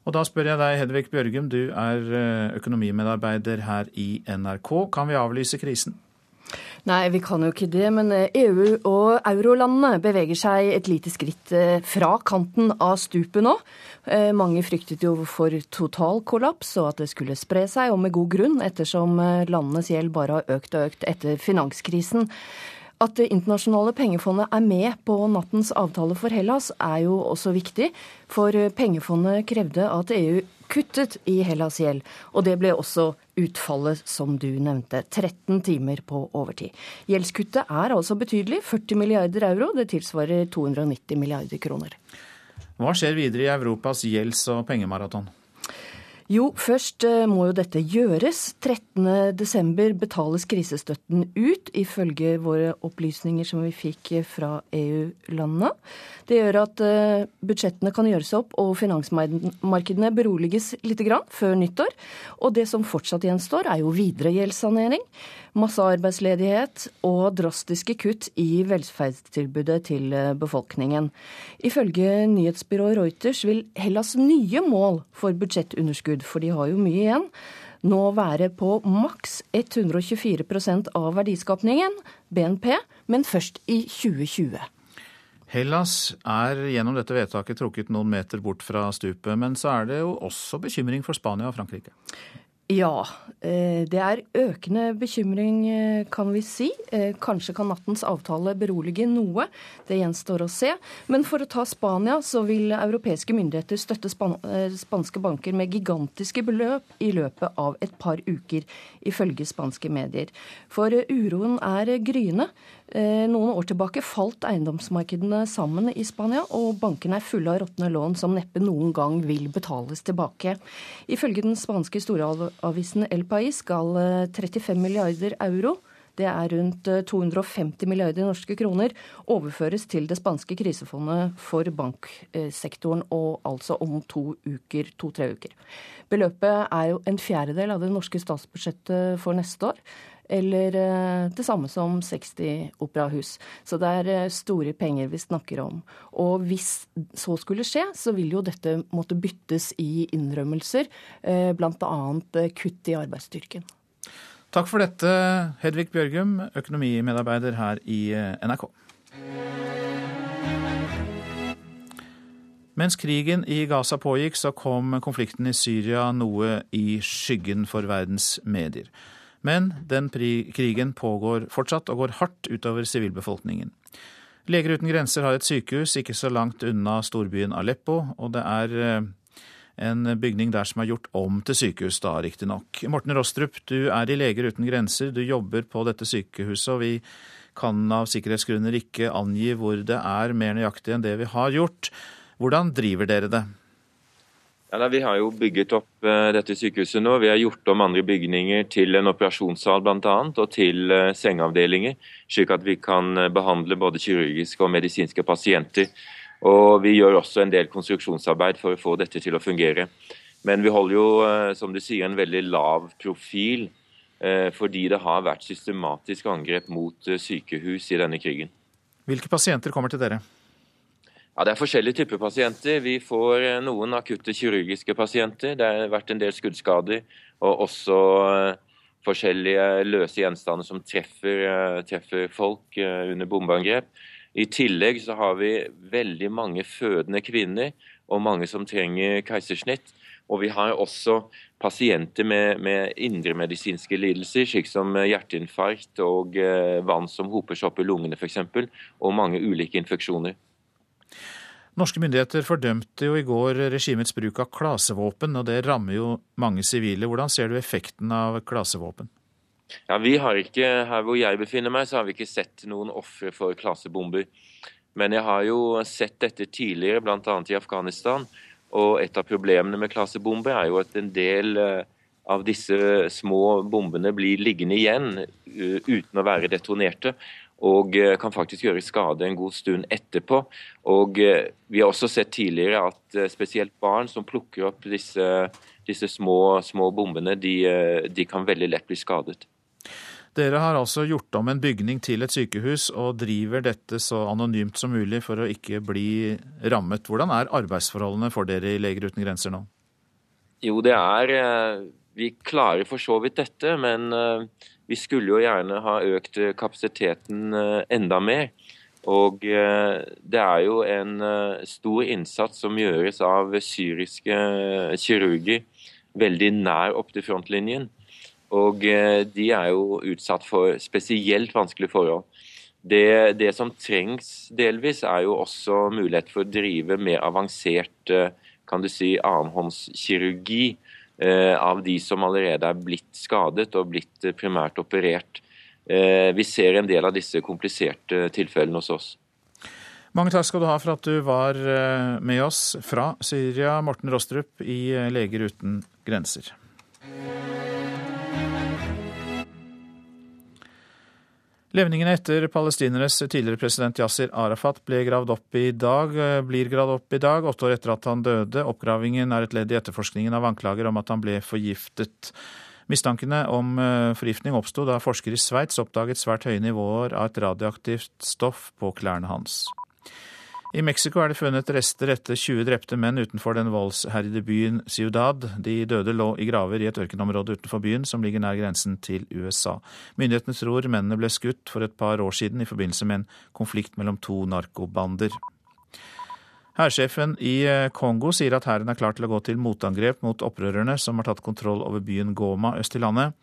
Og da spør jeg deg, Hedvig Bjørgum, du er økonomimedarbeider her i NRK. Kan vi avlyse krisen? Nei, vi kan jo ikke det. Men EU og eurolandene beveger seg et lite skritt fra kanten av stupet nå. Mange fryktet jo for total kollaps og at det skulle spre seg, og med god grunn, ettersom landenes gjeld bare har økt og økt etter finanskrisen. At Det internasjonale pengefondet er med på nattens avtale for Hellas er jo også viktig, for pengefondet krevde at EU kuttet i Hellas gjeld, og det ble også utfallet som du nevnte, 13 timer på overtid. Gjeldskuttet er altså betydelig, 40 milliarder euro, det tilsvarer 290 milliarder kroner. Hva skjer videre i Europas gjelds- og pengemaraton? Jo, først eh, må jo dette gjøres. 13.12 betales krisestøtten ut, ifølge våre opplysninger som vi fikk fra EU-landene. Det gjør at eh, budsjettene kan gjøres opp og finansmarkedene beroliges litt før nyttår. Og det som fortsatt gjenstår, er jo videre gjeldssanering, massearbeidsledighet og drastiske kutt i velferdstilbudet til eh, befolkningen. Ifølge nyhetsbyrået Reuters vil Hellas nye mål for budsjettunderskudd, for de har jo mye igjen, nå være på maks 124% av verdiskapningen, BNP, men først i 2020. Hellas er gjennom dette vedtaket trukket noen meter bort fra stupet, men så er det jo også bekymring for Spania og Frankrike? Ja, eh, det er økende bekymring, eh, kan vi si. Eh, kanskje kan nattens avtale berolige noe. Det gjenstår å se. Men for å ta Spania, så vil europeiske myndigheter støtte spanske banker med gigantiske beløp i løpet av et par uker, ifølge spanske medier. For uroen er gryende. Noen år tilbake falt eiendomsmarkedene sammen i Spania, og bankene er fulle av råtne lån som neppe noen gang vil betales tilbake. Ifølge den spanske storavisen El Pais skal 35 eh, milliarder euro det er rundt 250 eh, milliarder norske kroner, overføres til det spanske krisefondet for banksektoren, og altså om to uker, to-tre uker. Beløpet er jo en fjerdedel av det norske statsbudsjettet for neste år eller eh, det samme som 60 operahus. Så det er eh, store penger vi snakker om. Og hvis så skulle skje, så vil jo dette måtte byttes i innrømmelser, eh, bl.a. kutt i arbeidsstyrken. Takk for dette, Hedvig Bjørgum, økonomimedarbeider her i NRK. Mens krigen i Gaza pågikk, så kom konflikten i Syria noe i skyggen for verdens medier. Men den krigen pågår fortsatt og går hardt utover sivilbefolkningen. Leger uten grenser har et sykehus ikke så langt unna storbyen Aleppo, og det er eh, en bygning der som er gjort om til sykehus, da riktignok. Morten Rostrup, du er i Leger uten grenser, du jobber på dette sykehuset, og vi kan av sikkerhetsgrunner ikke angi hvor det er mer nøyaktig enn det vi har gjort. Hvordan driver dere det? Ja, vi har jo bygget opp uh, dette sykehuset nå. Vi har gjort om andre bygninger til en operasjonssal bl.a. og til uh, sengeavdelinger, slik at vi kan uh, behandle både kirurgiske og medisinske pasienter. Og Vi gjør også en del konstruksjonsarbeid for å få dette til å fungere. Men vi holder jo, som du sier, en veldig lav profil fordi det har vært systematisk angrep mot sykehus i denne krigen. Hvilke pasienter kommer til dere? Ja, Det er forskjellige typer pasienter. Vi får eh, noen akutte kirurgiske pasienter. Det har vært en del skuddskader. Og også eh, forskjellige løse gjenstander som treffer, eh, treffer folk under bombeangrep. I tillegg så har vi veldig mange fødende kvinner og mange som trenger keisersnitt. Og vi har også pasienter med, med indremedisinske lidelser, slik som hjerteinfarkt og vann som hoper seg opp i lungene f.eks., og mange ulike infeksjoner. Norske myndigheter fordømte jo i går regimets bruk av klasevåpen, og det rammer jo mange sivile. Hvordan ser du effekten av klasevåpen? Ja, vi har ikke, Her hvor jeg befinner meg, så har vi ikke sett noen ofre for klasebomber. Men jeg har jo sett dette tidligere, bl.a. i Afghanistan. Og et av problemene med klasebomber er jo at en del eh, av disse små bombene blir liggende igjen eh, uten å være detonerte og eh, kan faktisk gjøre skade en god stund etterpå. Og eh, Vi har også sett tidligere at eh, spesielt barn som plukker opp disse, disse små, små, bombene, de, de, kan veldig lett bli skadet. Dere har altså gjort om en bygning til et sykehus og driver dette så anonymt som mulig for å ikke bli rammet. Hvordan er arbeidsforholdene for dere i Leger uten grenser nå? Jo, det er Vi klarer for så vidt dette, men vi skulle jo gjerne ha økt kapasiteten eh, enda mer. Og eh, det er jo en eh, stor innsats som gjøres av syriske kirurger veldig nær opp til frontlinjen. Og de er jo utsatt for spesielt vanskelige forhold. Det, det, som trengs delvis, er jo også mulighet for å drive mer avansert kan du si, annenhåndskirurgi eh, av de som allerede er blitt skadet og blitt primært operert. Eh, vi ser en del av disse kompliserte tilfellene hos oss. Mange takk skal du ha for at du var med oss fra Syria, Morten Rostrup i Leger uten grenser. Levningene etter palestinernes tidligere president Yasir Arafat ble gravd opp i dag, eh, blir gravd opp i dag, åtte år etter at han døde. Oppgravingen er et ledd i etterforskningen av anklager om at han ble forgiftet. Mistankene om eh, forgiftning oppsto da forskere i Sveits oppdaget svært høye nivåer av et radioaktivt stoff på klærne hans. I Mexico er det funnet rester etter 20 drepte menn utenfor den voldsherjede byen Ciudad. De døde lå i graver i et ørkenområde utenfor byen, som ligger nær grensen til USA. Myndighetene tror mennene ble skutt for et par år siden i forbindelse med en konflikt mellom to narkobander. Hærsjefen i eh, Kongo sier at hæren er klar til å gå til motangrep mot opprørerne som har tatt kontroll over byen Goma øst i landet.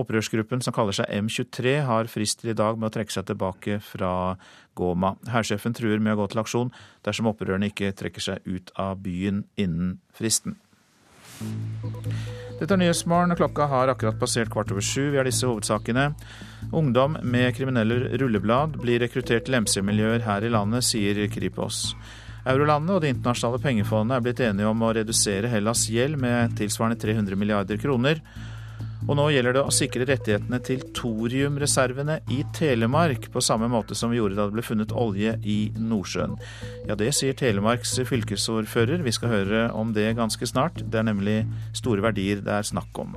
Opprørsgruppen som kaller seg M23 har frist til i dag med å trekke seg tilbake fra Goma. Hærsjefen truer med å gå til aksjon dersom opprørerne ikke trekker seg ut av byen innen fristen. Dette er Nyhetsmorgen, klokka har akkurat passert kvart over sju. Vi har disse hovedsakene. Ungdom med kriminelle rulleblad blir rekruttert til MC-miljøer her i landet, sier Kripos. Eurolandene og Det internasjonale pengefondet er blitt enige om å redusere Hellas' gjeld med tilsvarende 300 milliarder kroner. Og nå gjelder det å sikre rettighetene til thoriumreservene i Telemark, på samme måte som vi gjorde da det ble funnet olje i Nordsjøen. Ja, det sier Telemarks fylkesordfører. Vi skal høre om det ganske snart. Det er nemlig store verdier det er snakk om.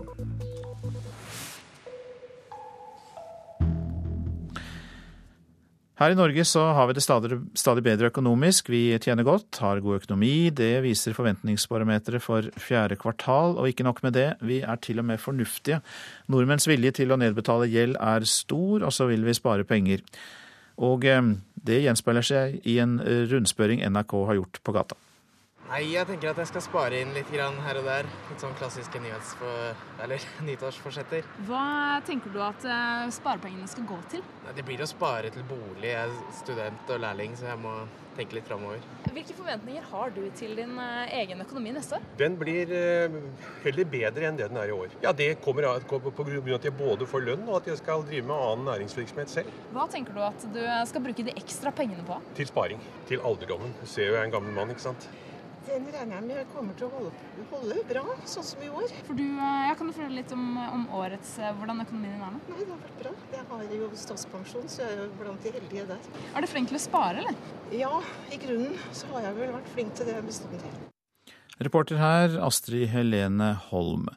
Her i Norge så har vi det stadig, stadig, bedre økonomisk. Vi tjener godt, har god økonomi. Det viser forventningsbarometeret for fjerde kvartal. Og ikke nok med det, vi er til og med fornuftige. Nordmenns vilje til å nedbetale gjeld er stor, og så vil vi spare penger. Og eh, det gjenspeiler seg i en rundspørring NRK har gjort på gata. Nei, jeg tenker at jeg skal spare inn litt her og der. Litt sånn klassiske nyttårsforsetter. Hva tenker du at uh, sparepengene skal gå til? Nei, det blir å spare til bolig. Jeg er student og lærling, så jeg må tenke litt framover. Hvilke forventninger har du til din uh, egen økonomi neste år? Den blir uh, heller bedre enn det den er i år. Ja, Det kommer av på grunn av at jeg både får lønn og at jeg skal drive med annen næringsvirksomhet selv. Hva tenker du at du skal bruke de ekstra pengene på? Til sparing. Til alderdommen. Du ser jo jeg er en gammel mann, ikke sant. Den regner jeg med kommer til å holde, holde, bra, sånn som i år. For du, jeg Kan du fortelle litt om, om, årets, eh, hvordan økonomien din er nå? Nei, Det har vært bra. Jeg har jo statspensjon, så jeg er jo blant de heldige der. Er du flink til å spare, eller? Ja, i grunnen så har jeg vel vært flink til det bestandig. Reporter her, Astrid Helene Holm.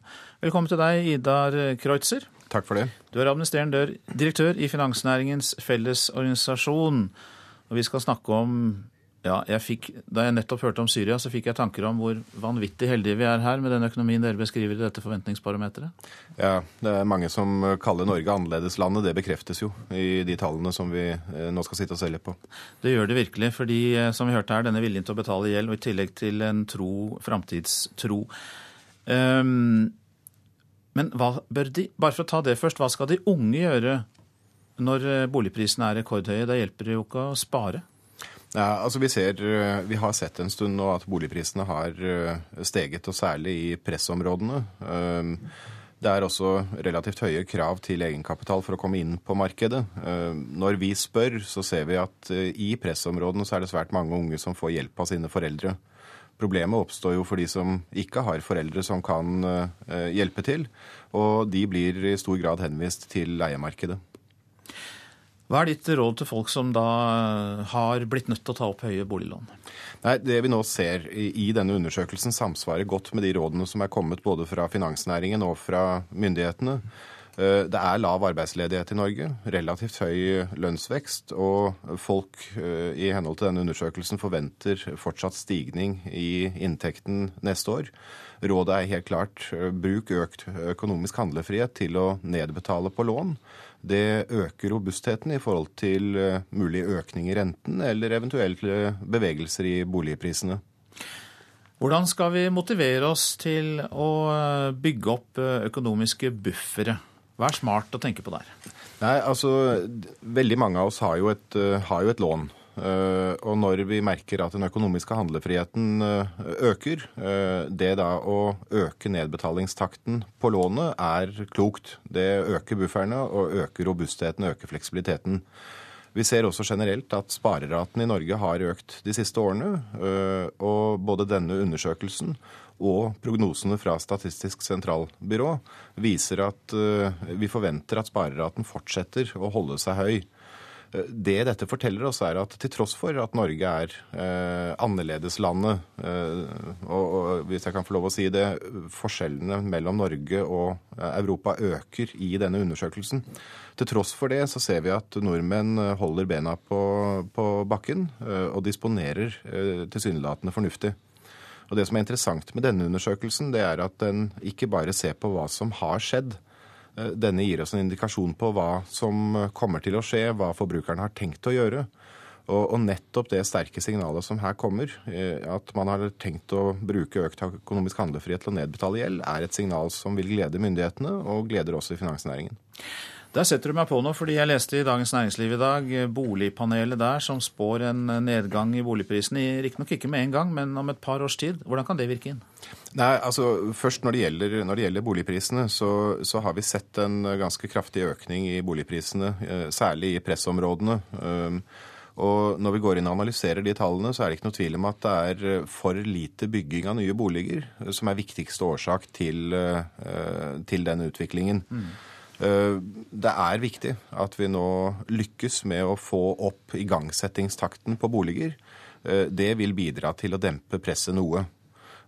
Velkommen til deg, Idar Kreutzer. Takk for det. Du er administrerende direktør i Finansnæringens Fellesorganisasjon. Og vi skal snakke om ja, jeg fikk, Da jeg nettopp hørte om Syria, så fikk jeg tanker om hvor vanvittig heldige vi er her med den økonomien dere beskriver i dette forventningsbarometeret. Ja, det er mange som kaller Norge annerledeslandet. Det bekreftes jo i de tallene som vi eh, nå skal sitte og se litt på. Det gjør det virkelig, fordi eh, som vi hørte her, denne viljen til å betale gjeld, og i tillegg til en tro, framtidstro. Um, men hva bør de, bare for å ta det først, hva skal de unge gjøre når eh, boligprisene er rekordhøye? Da hjelper det jo ikke å spare. Ja, altså vi, ser, eh, vi har sett en stund nå at boligprisene har eh, steget, og særlig i pressområdene. Ehm, det er også relativt høye krav til egenkapital for å komme inn på markedet. Ehm, når vi spør, så ser vi at eh, i pressområdene så er det svært mange unge som får hjelp av sine foreldre. Problemet oppstår jo for de som ikke har foreldre som kan hjelpe til, og de blir i stor grad henvist til leiemarkedet. Hva er ditt råd til folk som da har blitt nødt til å ta opp høye boliglån? Nei, Det vi nå ser i denne undersøkelsen samsvarer godt med de rådene som er kommet både fra finansnæringen og fra myndighetene. Eh, det er lav arbeidsledighet i Norge, relativt høy lønnsvekst, og folk eh, i henhold til denne undersøkelsen forventer fortsatt stigning i inntekten neste år. Rådet er helt klart eh, bruk økt økonomisk handlefrihet til å nedbetale på lån det øker robustheten i forhold til eh, mulig økning i renten eller eventuelt eh, bevegelser i boligprisene. Hvordan skal vi motivere oss til å eh, bygge opp økonomiske buffere? Hva er smart å tenke på der? Nei, altså, Veldig mange av oss har jo et, har jo et lån. Uh, og når vi merker at den økonomiske handlefriheten uh, øker, det da å øke nedbetalingstakten på lånet er klokt. Det øker bufferne og øker robustheten, øker fleksibiliteten. Vi ser også generelt at spareraten i Norge har økt de siste årene. Og både denne undersøkelsen og prognosene fra Statistisk sentralbyrå viser at eh, vi forventer at spareraten fortsetter å holde seg høy. Eh, det dette forteller oss, er at til tross for at Norge er eh, annerledeslandet, eh, og, og, hvis jeg kan få lov å si det, forskjellene mellom Norge og eh, Europa øker i denne undersøkelsen. Til tross for det så ser vi at nordmenn holder bena på, på bakken eh, og disponerer tilsynelatende fornuftig. Og Det som er interessant med denne undersøkelsen, det er at den ikke bare ser på hva som har skjedd. Eh, denne gir oss en indikasjon på hva som kommer til å skje, hva forbrukeren har tenkt å gjøre. Og, nettopp det sterke signalet som her kommer, eh, at man har tenkt å bruke økt økonomisk handlefrihet til å nedbetale gjeld, er et signal som vil glede myndighetene og gleder også i finansnæringen. Der setter du meg på noe, fordi jeg leste i Dagens Næringsliv i dag eh, boligpanelet der som spår en eh, nedgang i boligprisene. Riktignok ikke med en gang, men om et par års tid. Hvordan kan det virke inn? Nei, altså Først når det gjelder, når det gjelder boligprisene, så, så, har vi sett en ganske kraftig økning i boligprisene, eh, særlig i pressområdene. Og når vi går inn og analyserer de tallene, så er det ikke noe tvil om at det er for lite bygging av nye boliger som er viktigste årsak til, til den utviklingen. Mm. Eh, det er viktig at vi nå lykkes med å få opp igangsettingstakten på boliger. Eh, det vil bidra til å dempe presset noe.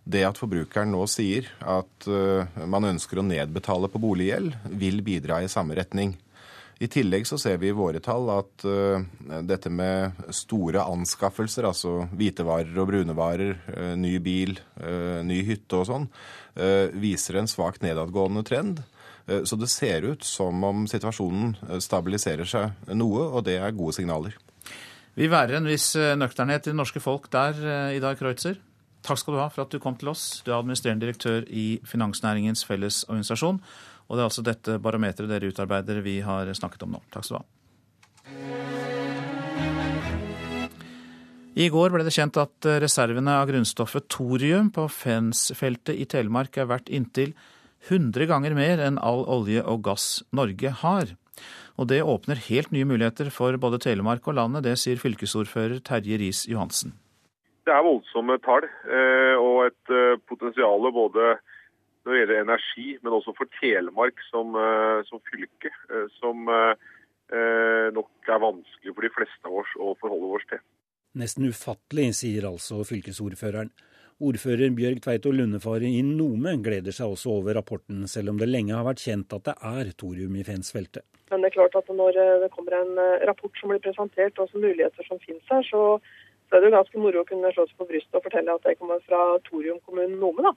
Det at forbrukeren nå sier at eh, man ønsker å nedbetale på boliggjeld, vil bidra i samme retning. I tillegg så ser vi i våre tall at dette med store anskaffelser, altså hvitevarer og brunevarer, ny bil, ny hytte og sånn, viser en svakt nedadgående trend. Eh, så det ser ut som om situasjonen eh, stabiliserer seg noe, og det er gode signaler. Vi værer en viss eh, nøkternhet i det norske folk der, Idar Kreutzer. Takk skal du ha for at du kom til oss. Du er administrerende direktør i Finansnæringens Fellesorganisasjon. Og det er altså dette barometeret dere utarbeider vi har snakket om nå. Takk skal du ha. I går ble det kjent at reservene av grunnstoffet thorium på Fensfeltet i Telemark er verdt inntil 100 ganger mer enn all olje og gass Norge har. Og det åpner helt nye muligheter for både Telemark og landet, det sier fylkesordfører Terje Riis-Johansen. Det er voldsomme tall eh, og et eh, potensial både når det gjelder energi, men også for Telemark som, eh, som fylke, som nok er vanskelig for de fleste av oss å forholde oss til. Nesten ufattelig, sier altså fylkesordføreren. Ordfører Bjørg Tveito Lundefare i Nome gleder seg også over rapporten, selv om det lenge har vært kjent at det er thorium i Fensfeltet. Men det er klart at når eh, det kommer en eh, rapport som blir presentert, og som muligheter som finnes her, så, så er det jo ganske moro å kunne slå seg på brystet og fortelle at det kommer fra thoriumkommunen Nome, da.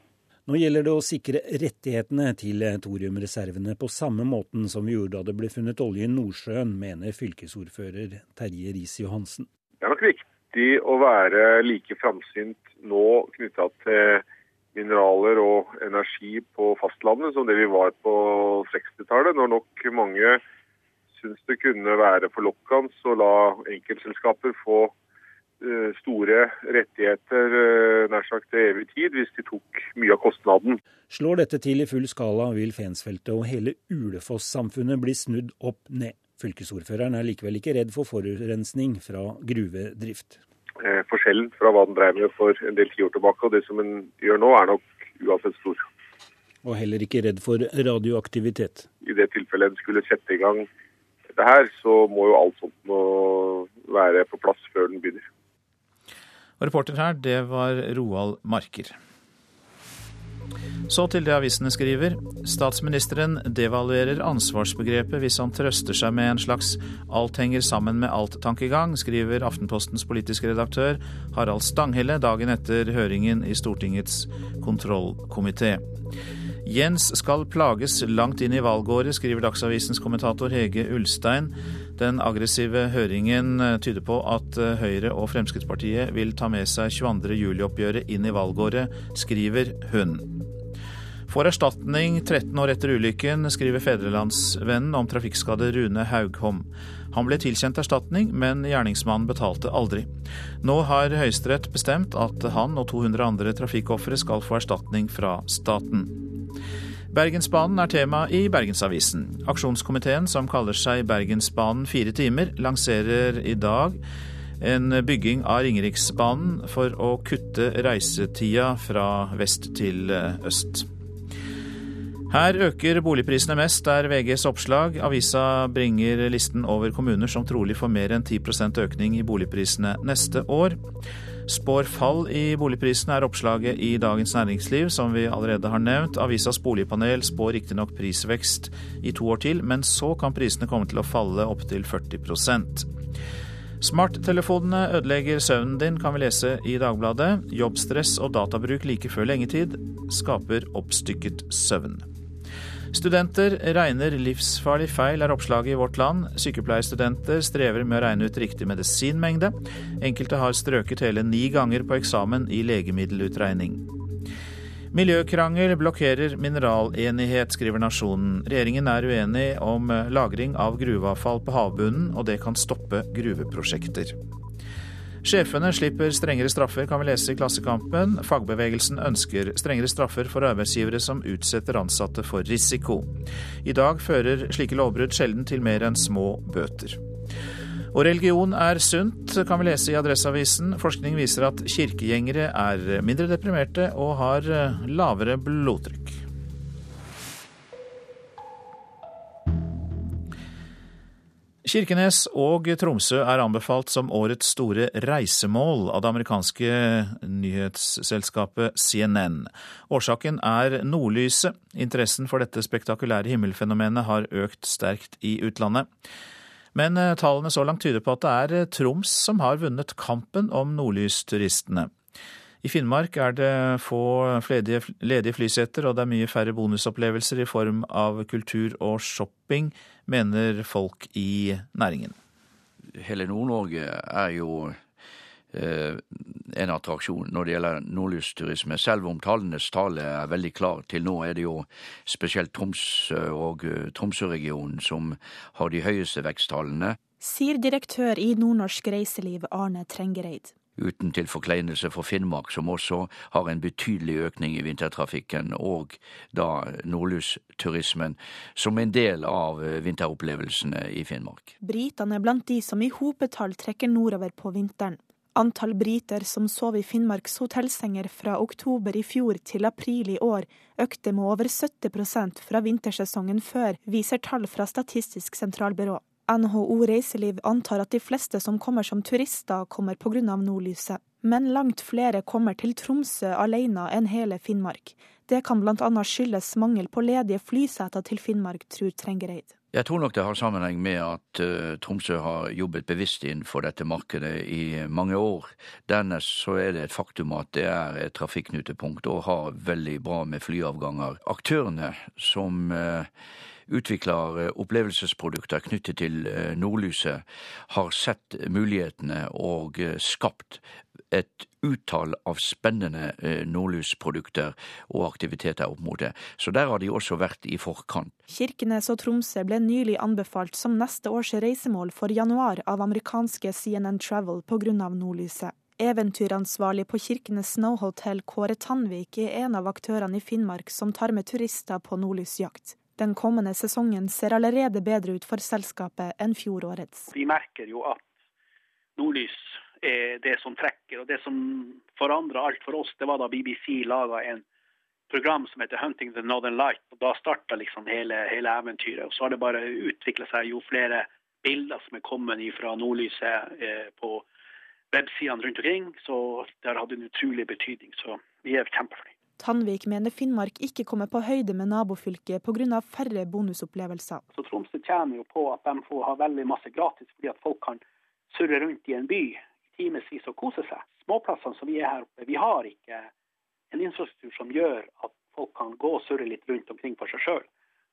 Nå gjelder det å sikre rettighetene til thoriumreservene på samme måten som vi gjorde da det ble funnet olje i Nordsjøen, mener fylkesordfører Terje Riis-Johansen. Det er nok viktig å være like framsynt nå knytta til mineraler og energi på fastlandet som det vi var på 60-tallet, når nok mange syns det kunne være forlokkende å la enkeltselskaper få eh, store rettigheter eh, nær sagt til evig tid, hvis de tok mye av kostnaden. Slår dette til i full skala, vil Fensfeltet og hele Ulefoss-samfunnet bli snudd opp ned. Fylkesordføreren er likevel ikke redd for forurensning fra gruvedrift. Eh, forskjellen fra hva den drev med for en del tiår tilbake og det som den gjør nå, er nok uansett stor. Og heller ikke redd for radioaktivitet? I det tilfellet en skulle sette i gang dette her, så må jo alt sånt nå være på plass før den begynner. Og reporter her, det var Roald Marker. Så til det avisene skriver. Statsministeren devaluerer ansvarsbegrepet hvis han trøster seg med en slags alt henger sammen med alt-tankegang, skriver Aftenpostens politiske redaktør Harald Stanghelle dagen etter høringen i Stortingets kontrollkomité. Jens skal plages langt inn i valgåret, skriver Dagsavisens kommentator Hege Ulstein. Den aggressive høringen tyder på at Høyre og Fremskrittspartiet vil ta med seg 22. juli-oppgjøret inn i valgåret, skriver hun. Får erstatning 13 år etter ulykken, skriver Fedrelandsvennen om trafikkskadde Rune Haugholm. Han ble tilkjent erstatning, men gjerningsmannen betalte aldri. Nå har Høyesterett bestemt at han og 200 andre trafikkofre skal få erstatning fra staten. Bergensbanen er tema i Bergensavisen. Aksjonskomiteen, som kaller seg Bergensbanen fire timer, lanserer i dag en bygging av Ringeriksbanen for å kutte reisetida fra vest til øst. Her øker boligprisene mest, er VGs oppslag. Avisa bringer listen over kommuner som trolig får mer enn 10% økning i boligprisene neste år. Spår fall i boligprisene er oppslaget i Dagens Næringsliv, som vi allerede har nevnt. Avisas boligpanel spår riktignok prisvekst i to år til, men så kan prisene komme til å falle opptil 40% Smarttelefonene ødelegger søvnen din, kan vi lese i Dagbladet. Jobbstress og databruk like før lengetid skaper oppstykket søvn. Studenter regner livsfarlig feil, er oppslaget i Vårt Land. Sykepleierstudenter strever med å regne ut riktig medisinmengde. Enkelte har strøket hele ni ganger på eksamen i legemiddelutregning. Miljøkrangel blokkerer mineralenighet, skriver Nasjonen. Regjeringen er uenig om lagring av gruveavfall på havbunnen, og det kan stoppe gruveprosjekter. Sjefene slipper strengere straffer, kan vi lese i Klassekampen. Fagbevegelsen ønsker strengere straffer for arbeidsgivere som utsetter ansatte for risiko. I dag fører slike lovbrudd sjelden til mer enn små bøter. Og religion er sunt, kan vi lese i Adresseavisen. Forskning viser at kirkegjengere er mindre deprimerte og har lavere blodtrykk. Kirkenes og Tromsø er anbefalt som årets store reisemål av det amerikanske nyhetsselskapet CNN. Årsaken er nordlyset. Interessen for dette spektakulære himmelfenomenet har økt sterkt i utlandet. Men tallene så langt tyder på at det er Troms som har vunnet kampen om nordlysturistene. I Finnmark er det få ledige flyseter, og det er mye færre bonusopplevelser i form av kultur og shopping, mener folk i næringen. Hele Nord-Norge er jo eh, en attraksjon når det gjelder nordlysturisme, selv om tallenes tale er veldig klar. Til nå er det jo spesielt Tromsø og Tromsø-regionen som har de høyeste veksttallene. Sier direktør i Nordnorsk Reiseliv Arne Trengereid uten til forkleinelse for Finnmark, som også har en betydelig økning i vintertrafikken, og da nordlysturismen, som en del av vinteropplevelsene i Finnmark. Britene er blant de som i hopetall trekker nordover på vinteren. Antall briter som sov i Finnmarks hotellsenger fra oktober i fjor til april i år, økte med over 70% fra vintersesongen før, viser tall fra Statistisk sentralbyrå. NHO Reiseliv antar at de fleste som kommer som turister, kommer pga. nordlyset. Men langt flere kommer til Tromsø alene enn hele Finnmark. Det kan bl.a. skyldes mangel på ledige flyseter til Finnmark, tror Trengereid. Jeg tror nok det har sammenheng med at Tromsø har jobbet bevisst innenfor dette markedet i mange år. Dernest så er det et faktum at det er et trafikknutepunkt og har veldig bra med flyavganger. Aktørene som utvikler opplevelsesprodukter knyttet til nordlyset, har sett mulighetene og skapt et utall av spennende nordlysprodukter og aktiviteter opp mot det. Så der har de også vært i forkant. Kirkenes og Tromsø ble nylig anbefalt som neste års reisemål for januar av amerikanske CNN Travel pga. nordlyset. Eventyransvarlig på Kirkenes Snow Hotel, Kåre Tanvik, er en av aktørene i Finnmark som tar med turister på nordlysjakt. Den kommende sesongen ser allerede bedre ut for selskapet enn fjorårets. Vi merker jo at nordlys er det som trekker. Og det som forandra alt for oss, det var da BBC laga en program som heter 'Hunting the Northern Light'. og Da starta liksom hele, hele, eventyret. Og så har det bare utvikla seg jo flere bilder som er kommet fra nordlyset eh, på websidene rundt omkring. Så det har hatt en utrolig betydning. Så vi er kjempefornøyd. Tandvik mener Finnmark ikke kommer på høyde med nabofylket pga. færre bonusopplevelser. Så Tromsø tjener jo på at de får ha veldig masse gratis, fordi at folk kan surre rundt i en by timevis og kose seg. Småplassene som vi er her oppe, vi har ikke en infrastruktur som gjør at folk kan gå og surre litt rundt omkring for seg sjøl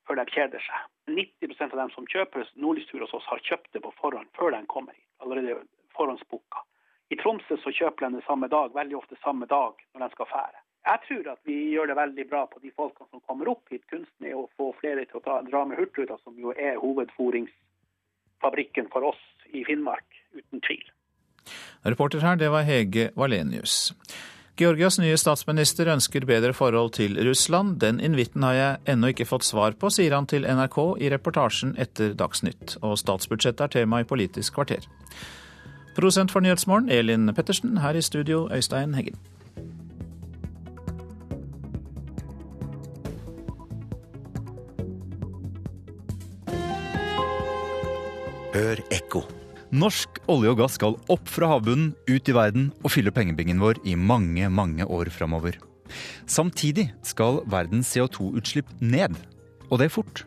før de kjeder seg. 90% av dem som kjøper nordlystur hos oss, har kjøpt det på forhånd før de kommer hit. Allerede forhåndsbooka. I Tromsø så kjøper de det samme dag, veldig ofte samme dag når de skal fære. Jeg tror at vi gjør det veldig bra på de folkene som kommer opp hit. Kunsten er å få flere til å ta, dra med Hurtigruta, som jo er hovedforingsfabrikken for oss i Finnmark, uten tvil. Reporter her, det var Hege Valenius. Georgias nye statsminister ønsker bedre forhold til Russland. Den invitten har jeg ennå ikke fått svar på, sier han til NRK i reportasjen etter Dagsnytt. Og statsbudsjettet er tema i Politisk kvarter. Prosent for Nyhetsmorgen, Elin Pettersen. Her i studio, Øystein Heggen. Hør ekko. Norsk olje og gass skal opp fra havbunnen, ut i verden og fylle pengebingen vår i mange, mange år framover. Samtidig skal verdens CO2-utslipp ned, og det er fort.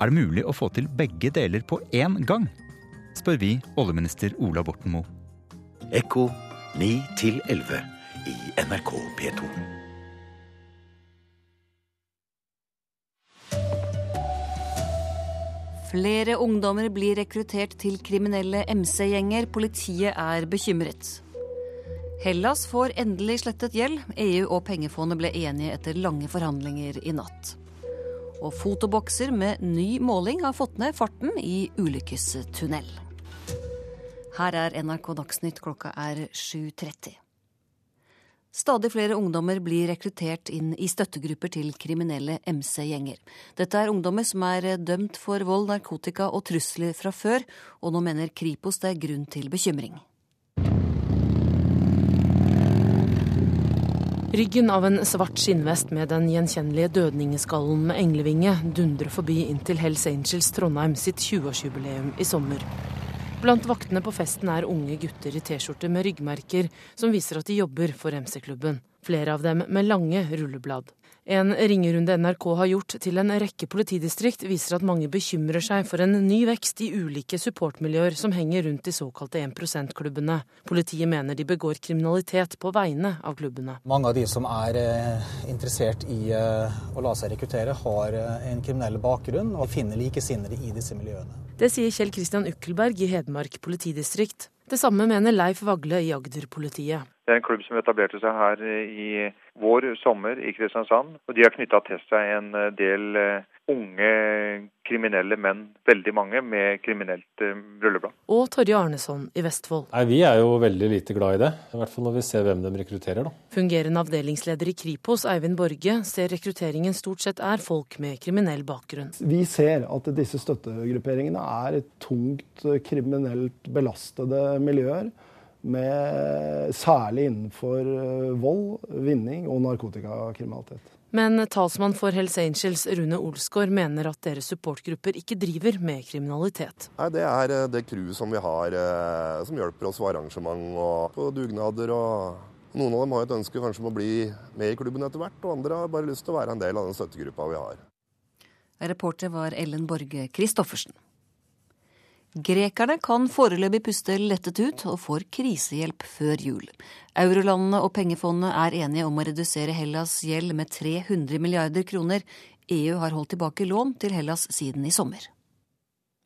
Er det mulig å få til begge deler på én gang? spør vi oljeminister Ola Borten Moe. Ekko 9 11 i NRK P2. Flere ungdommer blir rekruttert til kriminelle MC-gjenger. Politiet er bekymret. Hellas får endelig slettet gjeld. EU og pengefondet ble enige etter lange forhandlinger i natt. Og fotobokser med ny måling har fått ned farten i ulykkestunnel. Her er NRK Dagsnytt, klokka er 7.30. Stadig flere ungdommer blir rekruttert inn i støttegrupper til kriminelle MC-gjenger. Dette er ungdommer som er dømt for vold, narkotika og trusler fra før, og nå mener Kripos det er grunn til bekymring. Ryggen av en svart skinnvest med den gjenkjennelige dødningeskallen med englevinge dundrer forbi inn til Hells Angels Trondheim sitt 20-årsjubileum i sommer. Blant vaktene på festen er unge gutter i T-skjorte med ryggmerker som viser at de jobber for MC-klubben. Flere av dem med lange rulleblad. En ringerunde NRK har gjort til en rekke politidistrikt, viser at mange bekymrer seg for en ny vekst i ulike supportmiljøer som henger rundt de såkalte 1 %-klubbene. Politiet mener de begår kriminalitet på vegne av klubbene. Mange av de som er eh, interessert i eh, å la seg rekruttere, har eh, en kriminell bakgrunn og finner likesinnede i disse miljøene. Det sier Kjell Kristian Ukkelberg i Hedmark politidistrikt. Det samme mener Leif Vagle i Agder-politiet. Det er en klubb som etablerte seg her i vår sommer i Kristiansand. og De har knytta til seg en del unge kriminelle menn, veldig mange med kriminelt rulleblad. Og Torje Arneson i Vestfold. Nei, Vi er jo veldig lite glad i det, i hvert fall når vi ser hvem de rekrutterer. da. Fungerende avdelingsleder i Kripos, Eivind Borge, ser rekrutteringen stort sett er folk med kriminell bakgrunn. Vi ser at disse støttegrupperingene er tungt kriminelt belastede miljøer med, særlig innenfor eh, vold, vinning og narkotikakriminalitet. Men talsmann for Hells Angels, Rune Olsgaard, mener at deres supportgrupper ikke driver med kriminalitet. Nei, Det er eh, det crewet som vi har, eh, som hjelper oss på arrangement og på dugnader. og Noen av dem har et ønske kanskje om å bli med i klubben etter hvert, og andre har bare lyst til å være en del av den støttegruppa vi har. Reporter var Ellen Borge Christoffersen. Grekerne kan foreløpig puste lettet ut og får krisehjelp før jul. Eurolandene og pengefondet er enige om å redusere Hellas' gjeld med 300 milliarder kroner. EU har holdt tilbake lån til Hellas siden i sommer.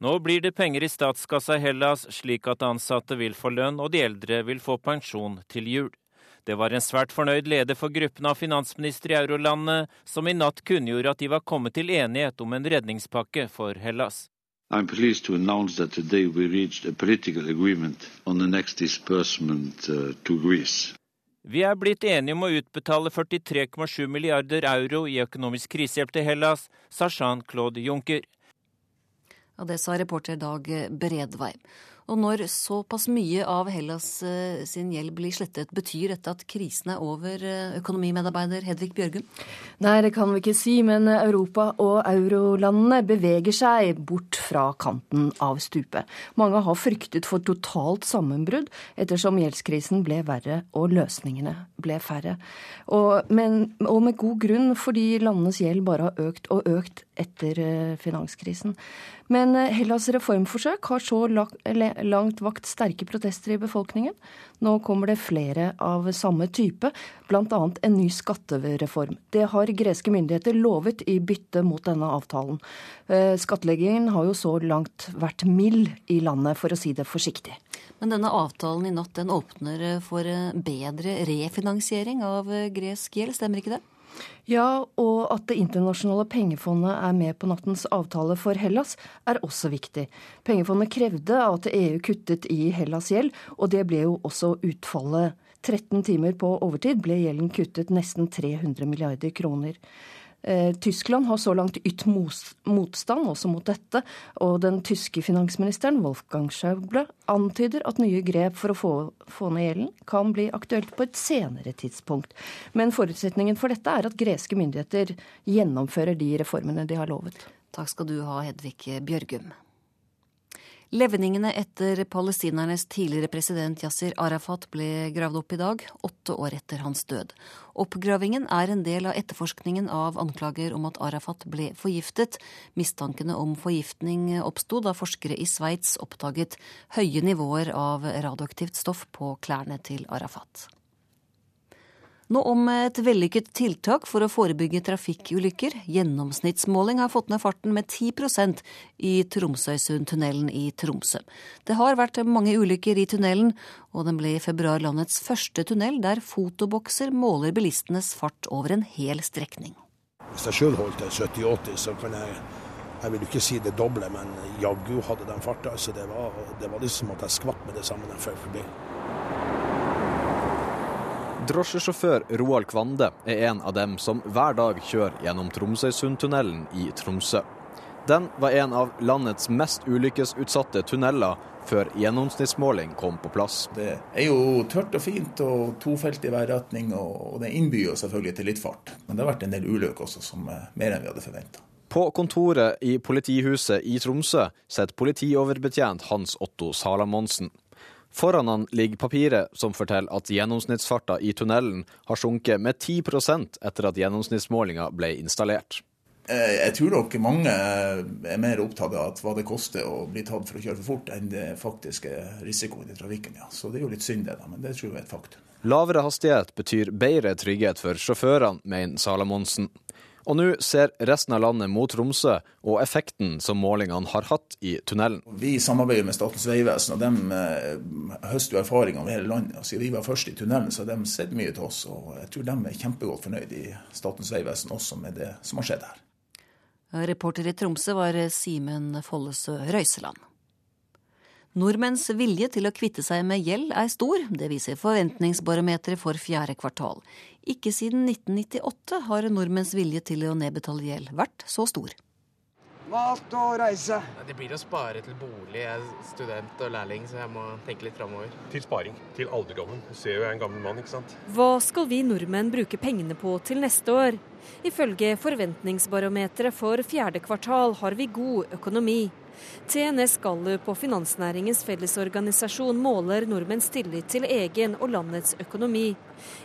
Nå blir det penger i statskassa i Hellas, slik at ansatte vil få lønn og de eldre vil få pensjon til jul. Det var en svært fornøyd leder for gruppen av finansministre i eurolandene som i natt kunngjorde at de var kommet til enighet om en redningspakke for Hellas. I'm pleased to announce that today we reached a political agreement on the next disbursement uh, to Greece. Vi er blitt enige om å utbetale 43,7 milliarder euro i økonomisk krisehjelp til Hellas, sa Jean-Claude Juncker. Og det sa reporter Dag Bredvei. Og når såpass mye av Hellas eh, sin gjeld blir slettet, betyr dette at krisen er over, eh, økonomimedarbeider Hedvig Bjørgum? Nei, det kan vi ikke si, men Europa og eurolandene beveger seg bort fra kanten av stupet. Mange har fryktet for totalt sammenbrudd ettersom gjeldskrisen ble verre og løsningene ble færre. Og, men, og med god grunn, fordi landenes gjeld bare har økt og økt etter eh, finanskrisen. Men eh, Hellas' reformforsøk har så langt vakt sterke protester i befolkningen. Nå kommer det flere av samme type, bl.a. en ny skattereform. Det har greske myndigheter lovet i bytte mot denne avtalen. Eh, skattleggingen har jo så langt vært mild i landet, for å si det forsiktig. Men denne avtalen i natt den åpner for bedre refinansiering av gresk gjeld, stemmer ikke det? Ja, og at Det internasjonale pengefondet er med på nattens avtale for Hellas, er også viktig. Pengefondet krevde at EU kuttet i Hellas' gjeld, og det ble jo også utfallet. 13 timer på overtid ble gjelden kuttet nesten 300 milliarder kroner. Eh, Tyskland har så langt ytt motstand også mot dette, og den tyske finansministeren Wolfgang Schauble antyder at nye grep for å få, få ned gjelden kan bli aktuelt på et senere tidspunkt. Men forutsetningen for dette er at greske myndigheter gjennomfører de reformene de har lovet. Takk skal du ha, Hedvig Bjørgum. Levningene etter palestinernes tidligere president Yasir Arafat ble gravd opp i dag, åtte år etter hans død. Oppgravingen er en del av etterforskningen av anklager om at Arafat ble forgiftet. Mistankene om forgiftning oppsto da forskere i Sveits oppdaget høye nivåer av radioaktivt stoff på klærne til Arafat. Nå om et vellykket tiltak for å forebygge trafikkulykker. Gjennomsnittsmåling har fått ned farten med 10% i Tromsøysundtunnelen i Tromsø. Det har vært mange ulykker i tunnelen, og den ble i februar landets første tunnel der fotobokser måler bilistenes fart over en hel strekning. Hvis jeg sjøl holdt 70-80, så kan jeg jeg vil ikke si det doble, men jaggu hadde den farta. Så det var, det var liksom at jeg skvatt med det samme den fløy forbi. Drosjesjåfør Roald Kvande er en av dem som hver dag kjører gjennom Tromsøysundtunnelen i Tromsø. Den var en av landets mest ulykkesutsatte tunneler før gjennomsnittsmåling kom på plass. Det er jo tørt og fint og tofelt i hver retning, og det innbyr jo selvfølgelig til litt fart. Men det har vært en del ulykker også, som er mer enn vi hadde forventa. På kontoret i politihuset i Tromsø sitter politioverbetjent Hans Otto Salamonsen. Foran han ligger papiret som forteller at gjennomsnittsfarta i tunnelen har sunket med 10 etter at gjennomsnittsmålinga ble installert. Eh, jeg tror nok mange er mer opptatt av hva det koster å bli tatt for å kjøre for fort, enn det faktiske risikoen i trafikken. Ja. Så det er jo litt synd det, da, men det tror jeg er et faktum. Lavere hastighet betyr bedre trygghet for sjåførene, mener Salamonsen. Og nå ser resten av landet mot Tromsø og effekten som målingene har hatt i tunnelen. Vi samarbeider med Statens vegvesen, og de eh, høster jo erfaring over hele landet. Siden vi var først i tunnelen, så har de sett mye til oss. Og jeg tror de er kjempegodt fornøyd i Statens vegvesen også med det som har skjedd her. Reporter i Tromsø var Simen Follesø Røiseland. Nordmenns vilje til å kvitte seg med gjeld er stor, det viser forventningsbarometeret for fjerde kvartal. Ikke siden 1998 har nordmenns vilje til å nedbetale gjeld vært så stor. Mat og reise. Det blir å spare til bolig. Jeg er student og lærling, så jeg må tenke litt framover. Til sparing. Til alderdommen. Du ser jo jeg er en gammel mann, ikke sant. Hva skal vi nordmenn bruke pengene på til neste år? Ifølge forventningsbarometeret for fjerde kvartal har vi god økonomi. TNS Gallup og Finansnæringens Fellesorganisasjon måler nordmenns tillit til egen og landets økonomi.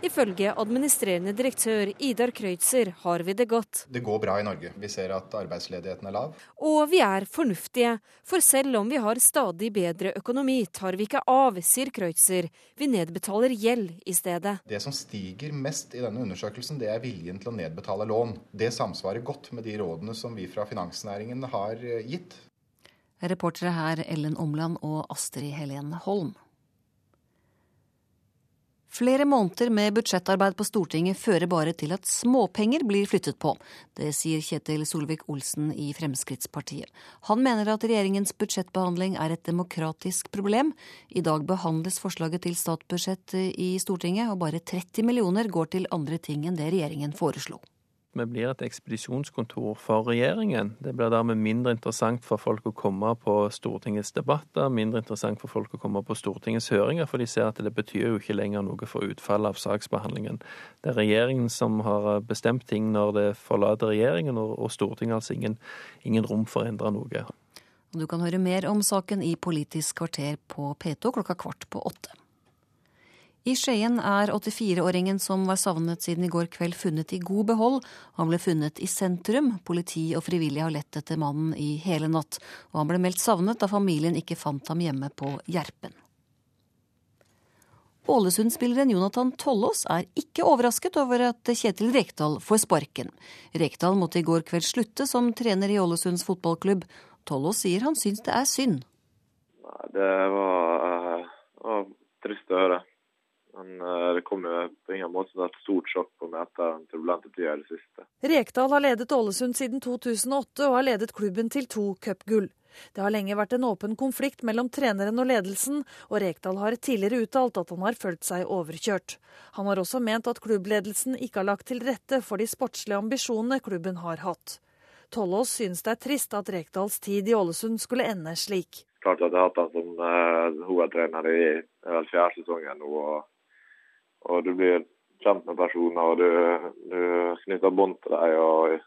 Ifølge administrerende direktør Idar Kreutzer har vi det godt. Det går bra i Norge. Vi ser at arbeidsledigheten er lav. Og vi er fornuftige. For selv om vi har stadig bedre økonomi, tar vi ikke av, sier Kreutzer. Vi nedbetaler gjeld i stedet. Det som stiger mest i denne undersøkelsen, det er viljen til å nedbetale lån. Det samsvarer godt med de rådene som vi fra finansnæringen har gitt. Reportere her Ellen Omland og Astrid Helen Holm. Flere måneder med budsjettarbeid på Stortinget fører bare til at småpenger blir flyttet på. Det sier Kjetil Solvik-Olsen i Fremskrittspartiet. Han mener at regjeringens budsjettbehandling er et demokratisk problem. I dag behandles forslaget til statsbudsjett i Stortinget, og bare 30 millioner går til andre ting enn det regjeringen foreslo vi blir et ekspedisjonskontor for regjeringen. Det blir dermed mindre interessant for folk å komme på Stortingets debatter, mindre interessant for folk å komme på Stortingets høringer, for de ser at det betyr jo ikke lenger noe for utfallet av saksbehandlingen. Det er regjeringen som har bestemt ting når det forlater regjeringen, og Stortinget har altså ingen, ingen rom for å endre noe. Du kan høre mer om saken i Politisk kvarter på P2 klokka kvart på åtte. I Skien er 84-åringen som var savnet siden i går kveld funnet i god behold. Han ble funnet i sentrum. Politi og frivillige har lett etter mannen i hele natt. Og han ble meldt savnet da familien ikke fant ham hjemme på Gjerpen. Ålesund-spilleren Jonathan Tollås er ikke overrasket over at Kjetil Rekdal får sparken. Rekdal måtte i går kveld slutte som trener i Ålesunds fotballklubb. Tollås sier han syns det er synd. Nei, det var, uh, var trist å høre. Men uh, det kom på ingen måte som et stort sjokk på meg etter den turbulente tida i det siste. Rekdal har ledet Ålesund siden 2008 og har ledet klubben til to cupgull. Det har lenge vært en åpen konflikt mellom treneren og ledelsen, og Rekdal har tidligere uttalt at han har følt seg overkjørt. Han har også ment at klubbledelsen ikke har lagt til rette for de sportslige ambisjonene klubben har hatt. Tollås synes det er trist at Rekdals tid i Ålesund skulle ende slik. Klart at jeg har hatt han som uh, hovedtrener i vel fjerde sesongen nå. Og, og, du blir kjent med personer, og du, du knytter bånd til dem.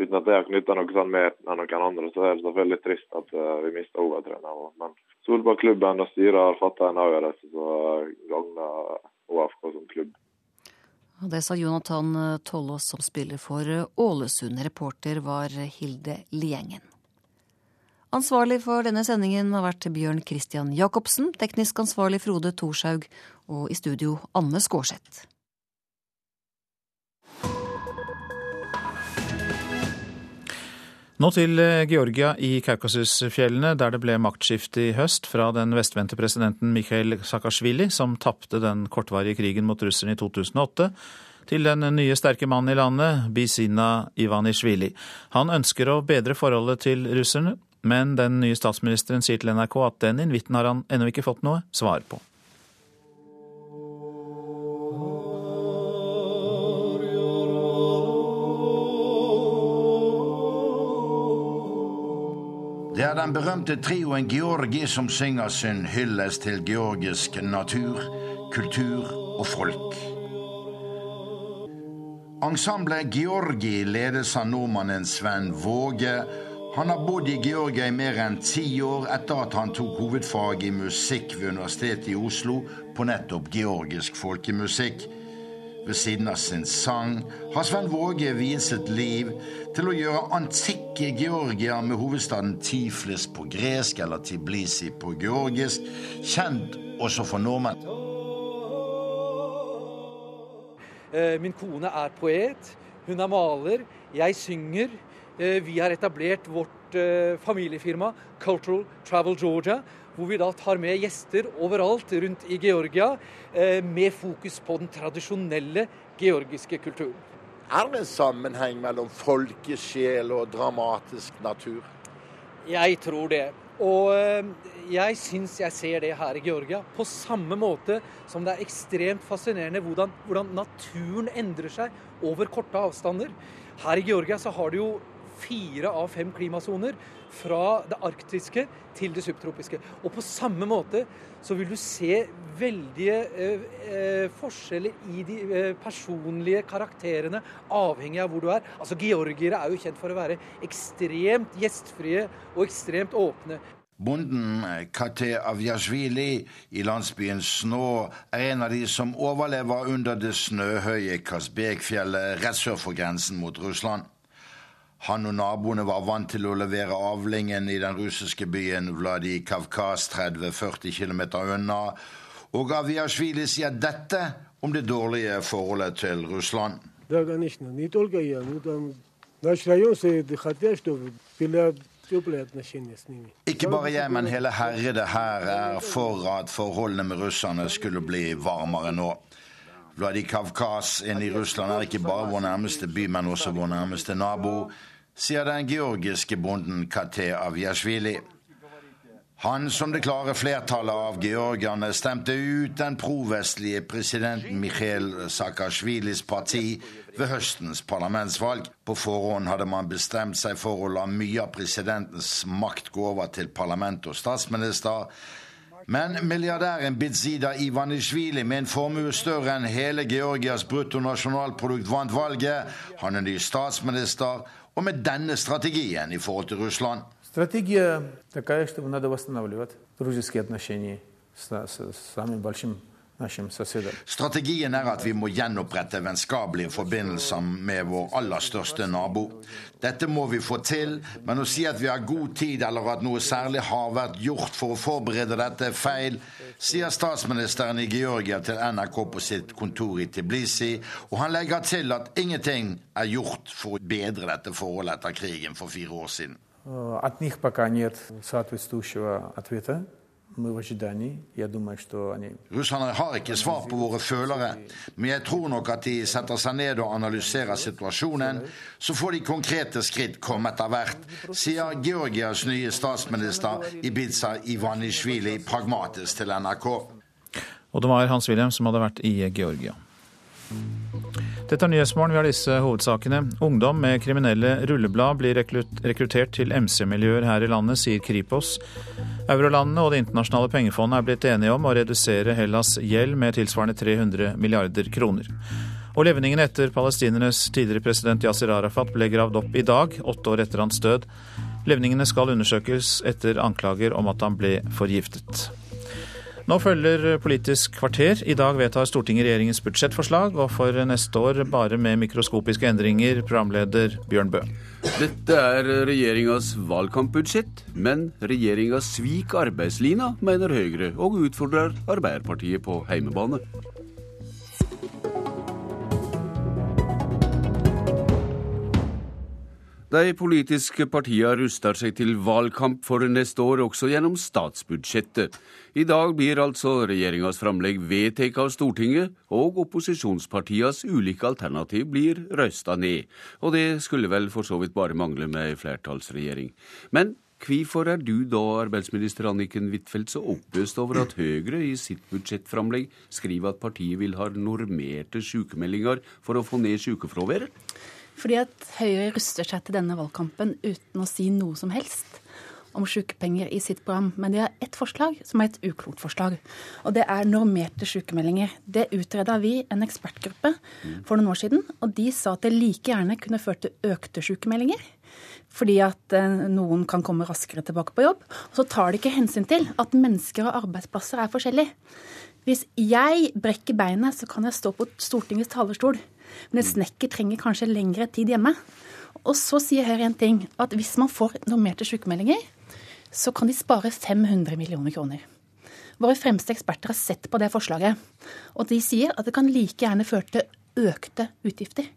uten at jeg har knytta noe sånn mer enn noen andre, så er det selvfølgelig trist at uh, vi mista hovedtreneren. Men Solbergklubben og styret har fatta en avgjørelse som gagner OFK som klubb. Det sa Jonathan Tollås som spiller for Ålesund. Reporter var Hilde Liengen. Ansvarlig for denne sendingen har vært Bjørn Christian Jacobsen, teknisk ansvarlig Frode Thorshaug og i studio Anne Skårseth. Nå til eh, Georgia i Kaukasusfjellene, der det ble maktskifte i høst fra den vestvendte presidenten Mikhail Saakashvili, som tapte den kortvarige krigen mot russerne i 2008, til den nye sterke mannen i landet, Bizina Ivanishvili. Han ønsker å bedre forholdet til russerne, men den nye statsministeren sier til NRK at den invitten har han ennå ikke fått noe svar på. Det er den berømte trioen Georgi som synger sin hyllest til georgisk natur, kultur og folk. Ensemblet Georgi ledes av nordmannen Sven Våge. Han har bodd i Georgia i mer enn ti år etter at han tok hovedfag i musikk ved Universitetet i Oslo på nettopp georgisk folkemusikk. Ved siden av sin sang har Sven Våge viet sitt liv til å gjøre antikke Georgia med hovedstaden Tiflis på gresk eller Tiblisi på georgisk kjent også for nordmenn. Eh, min kone er poet, hun er maler, jeg synger. Eh, vi har etablert vårt eh, familiefirma Cultural Travel Georgia, hvor vi da tar med gjester overalt rundt i Georgia eh, med fokus på den tradisjonelle georgiske kulturen. Er det en sammenheng mellom folkesjel og dramatisk natur? Jeg tror det. Og jeg syns jeg ser det her i Georgia. På samme måte som det er ekstremt fascinerende hvordan, hvordan naturen endrer seg over korte avstander. Her i Georgia så har du jo fire av fem klimasoner fra det arktiske til det subtropiske. Og på samme måte så vil du se veldige eh, eh, forskjeller i de eh, personlige karakterene, avhengig av hvor du er. Altså Georgiere er jo kjent for å være ekstremt gjestfrie og ekstremt åpne. Bonden eh, Kate Avjasjvili i landsbyen Snå er en av de som overlever under det snøhøye Kasbekfjellet rett sør for grensen mot Russland. Han og naboene var vant til å levere avlingen i den russiske byen Vladikavkaz 30-40 km unna, og Aviashvili sier dette om det dårlige forholdet til Russland. Ikke bare jeg, men hele herredet her er for at forholdene med russerne skulle bli varmere nå. Vladikavkaz inne i Russland er ikke bare vår nærmeste by, men også vår nærmeste nabo sier den georgiske bonden Kate Avjasjvili. Han, som det klare flertallet av georgierne, stemte ut den provestlige presidenten Mikhail Saakashvilis parti ved høstens parlamentsvalg. På forhånd hadde man bestemt seg for å la mye av presidentens makt gå over til parlament og statsminister. Men milliardæren Bidzida Ivanishvili, med en formue større enn hele Georgias bruttonasjonalprodukt, vant valget. Han er ny statsminister og med denne strategien i forhold til Russland. Strategien er at vi må gjenopprette vennskapelige forbindelser med vår aller største nabo. Dette må vi få til, men å si at vi har god tid eller at noe særlig har vært gjort for å forberede dette, er feil, sier statsministeren i Georgia til NRK på sitt kontor i Tiblisi, og han legger til at ingenting er gjort for å bedre dette forholdet etter krigen for fire år siden. От них пока нет соответствующего ответа. Мы в ожидании. Я думаю, что они... Russerne har ikke svar på våre følere, men jeg tror nok at de setter seg ned og analyserer situasjonen. Så får de konkrete skritt komme etter hvert, sier Georgias nye statsminister Ibiza Ivanishvili pragmatisk til NRK. Og det var Hans Wilhelm som hadde vært i Georgia. Dette er Nyhetsmorgen, vi har disse hovedsakene. Ungdom med kriminelle rulleblad blir rekruttert til MC-miljøer her i landet, sier Kripos. Eurolandene og Det internasjonale pengefondet er blitt enige om å redusere Hellas' gjeld med tilsvarende 300 milliarder kroner. Og levningene etter palestinernes tidligere president Yasir Arafat ble gravd opp i dag, åtte år etter hans død. Levningene skal undersøkes etter anklager om at han ble forgiftet. Nå følger Politisk kvarter. I dag vedtar Stortinget regjeringens budsjettforslag, og for neste år bare med mikroskopiske endringer, programleder Bjørn Bø. Dette er regjeringas valgkampbudsjett, men regjeringa sviker arbeidslina, mener Høyre, og utfordrer Arbeiderpartiet på heimebane. De politiske partiene ruster seg til valgkamp for neste år, også gjennom statsbudsjettet. I dag blir altså regjeringas framlegg vedtatt av Stortinget, og opposisjonspartienes ulike alternativ blir røysta ned. Og det skulle vel for så vidt bare mangle med ei flertallsregjering. Men hvorfor er du da, arbeidsminister Anniken Huitfeldt, så oppøst over at Høyre i sitt budsjettframlegg skriver at partiet vil ha normerte sykemeldinger for å få ned sykefraværet? Fordi at Høyre ruster seg til denne valgkampen uten å si noe som helst om sykepenger i sitt program. Men de har ett forslag som er et uklokt forslag. Og det er normerte sykemeldinger. Det utreda vi en ekspertgruppe for noen år siden, og de sa at det like gjerne kunne ført til økte sykemeldinger. Fordi at eh, noen kan komme raskere tilbake på jobb. Og så tar de ikke hensyn til at mennesker og arbeidsplasser er forskjellige. Hvis jeg brekker beinet, så kan jeg stå på Stortingets talerstol men en snekker trenger kanskje lengre tid hjemme. Og så sier Høyre en ting, at hvis man får normerte sykemeldinger, så kan de spare 500 millioner kroner. Våre fremste eksperter har sett på det forslaget, og de sier at det kan like gjerne føre til økte utgifter.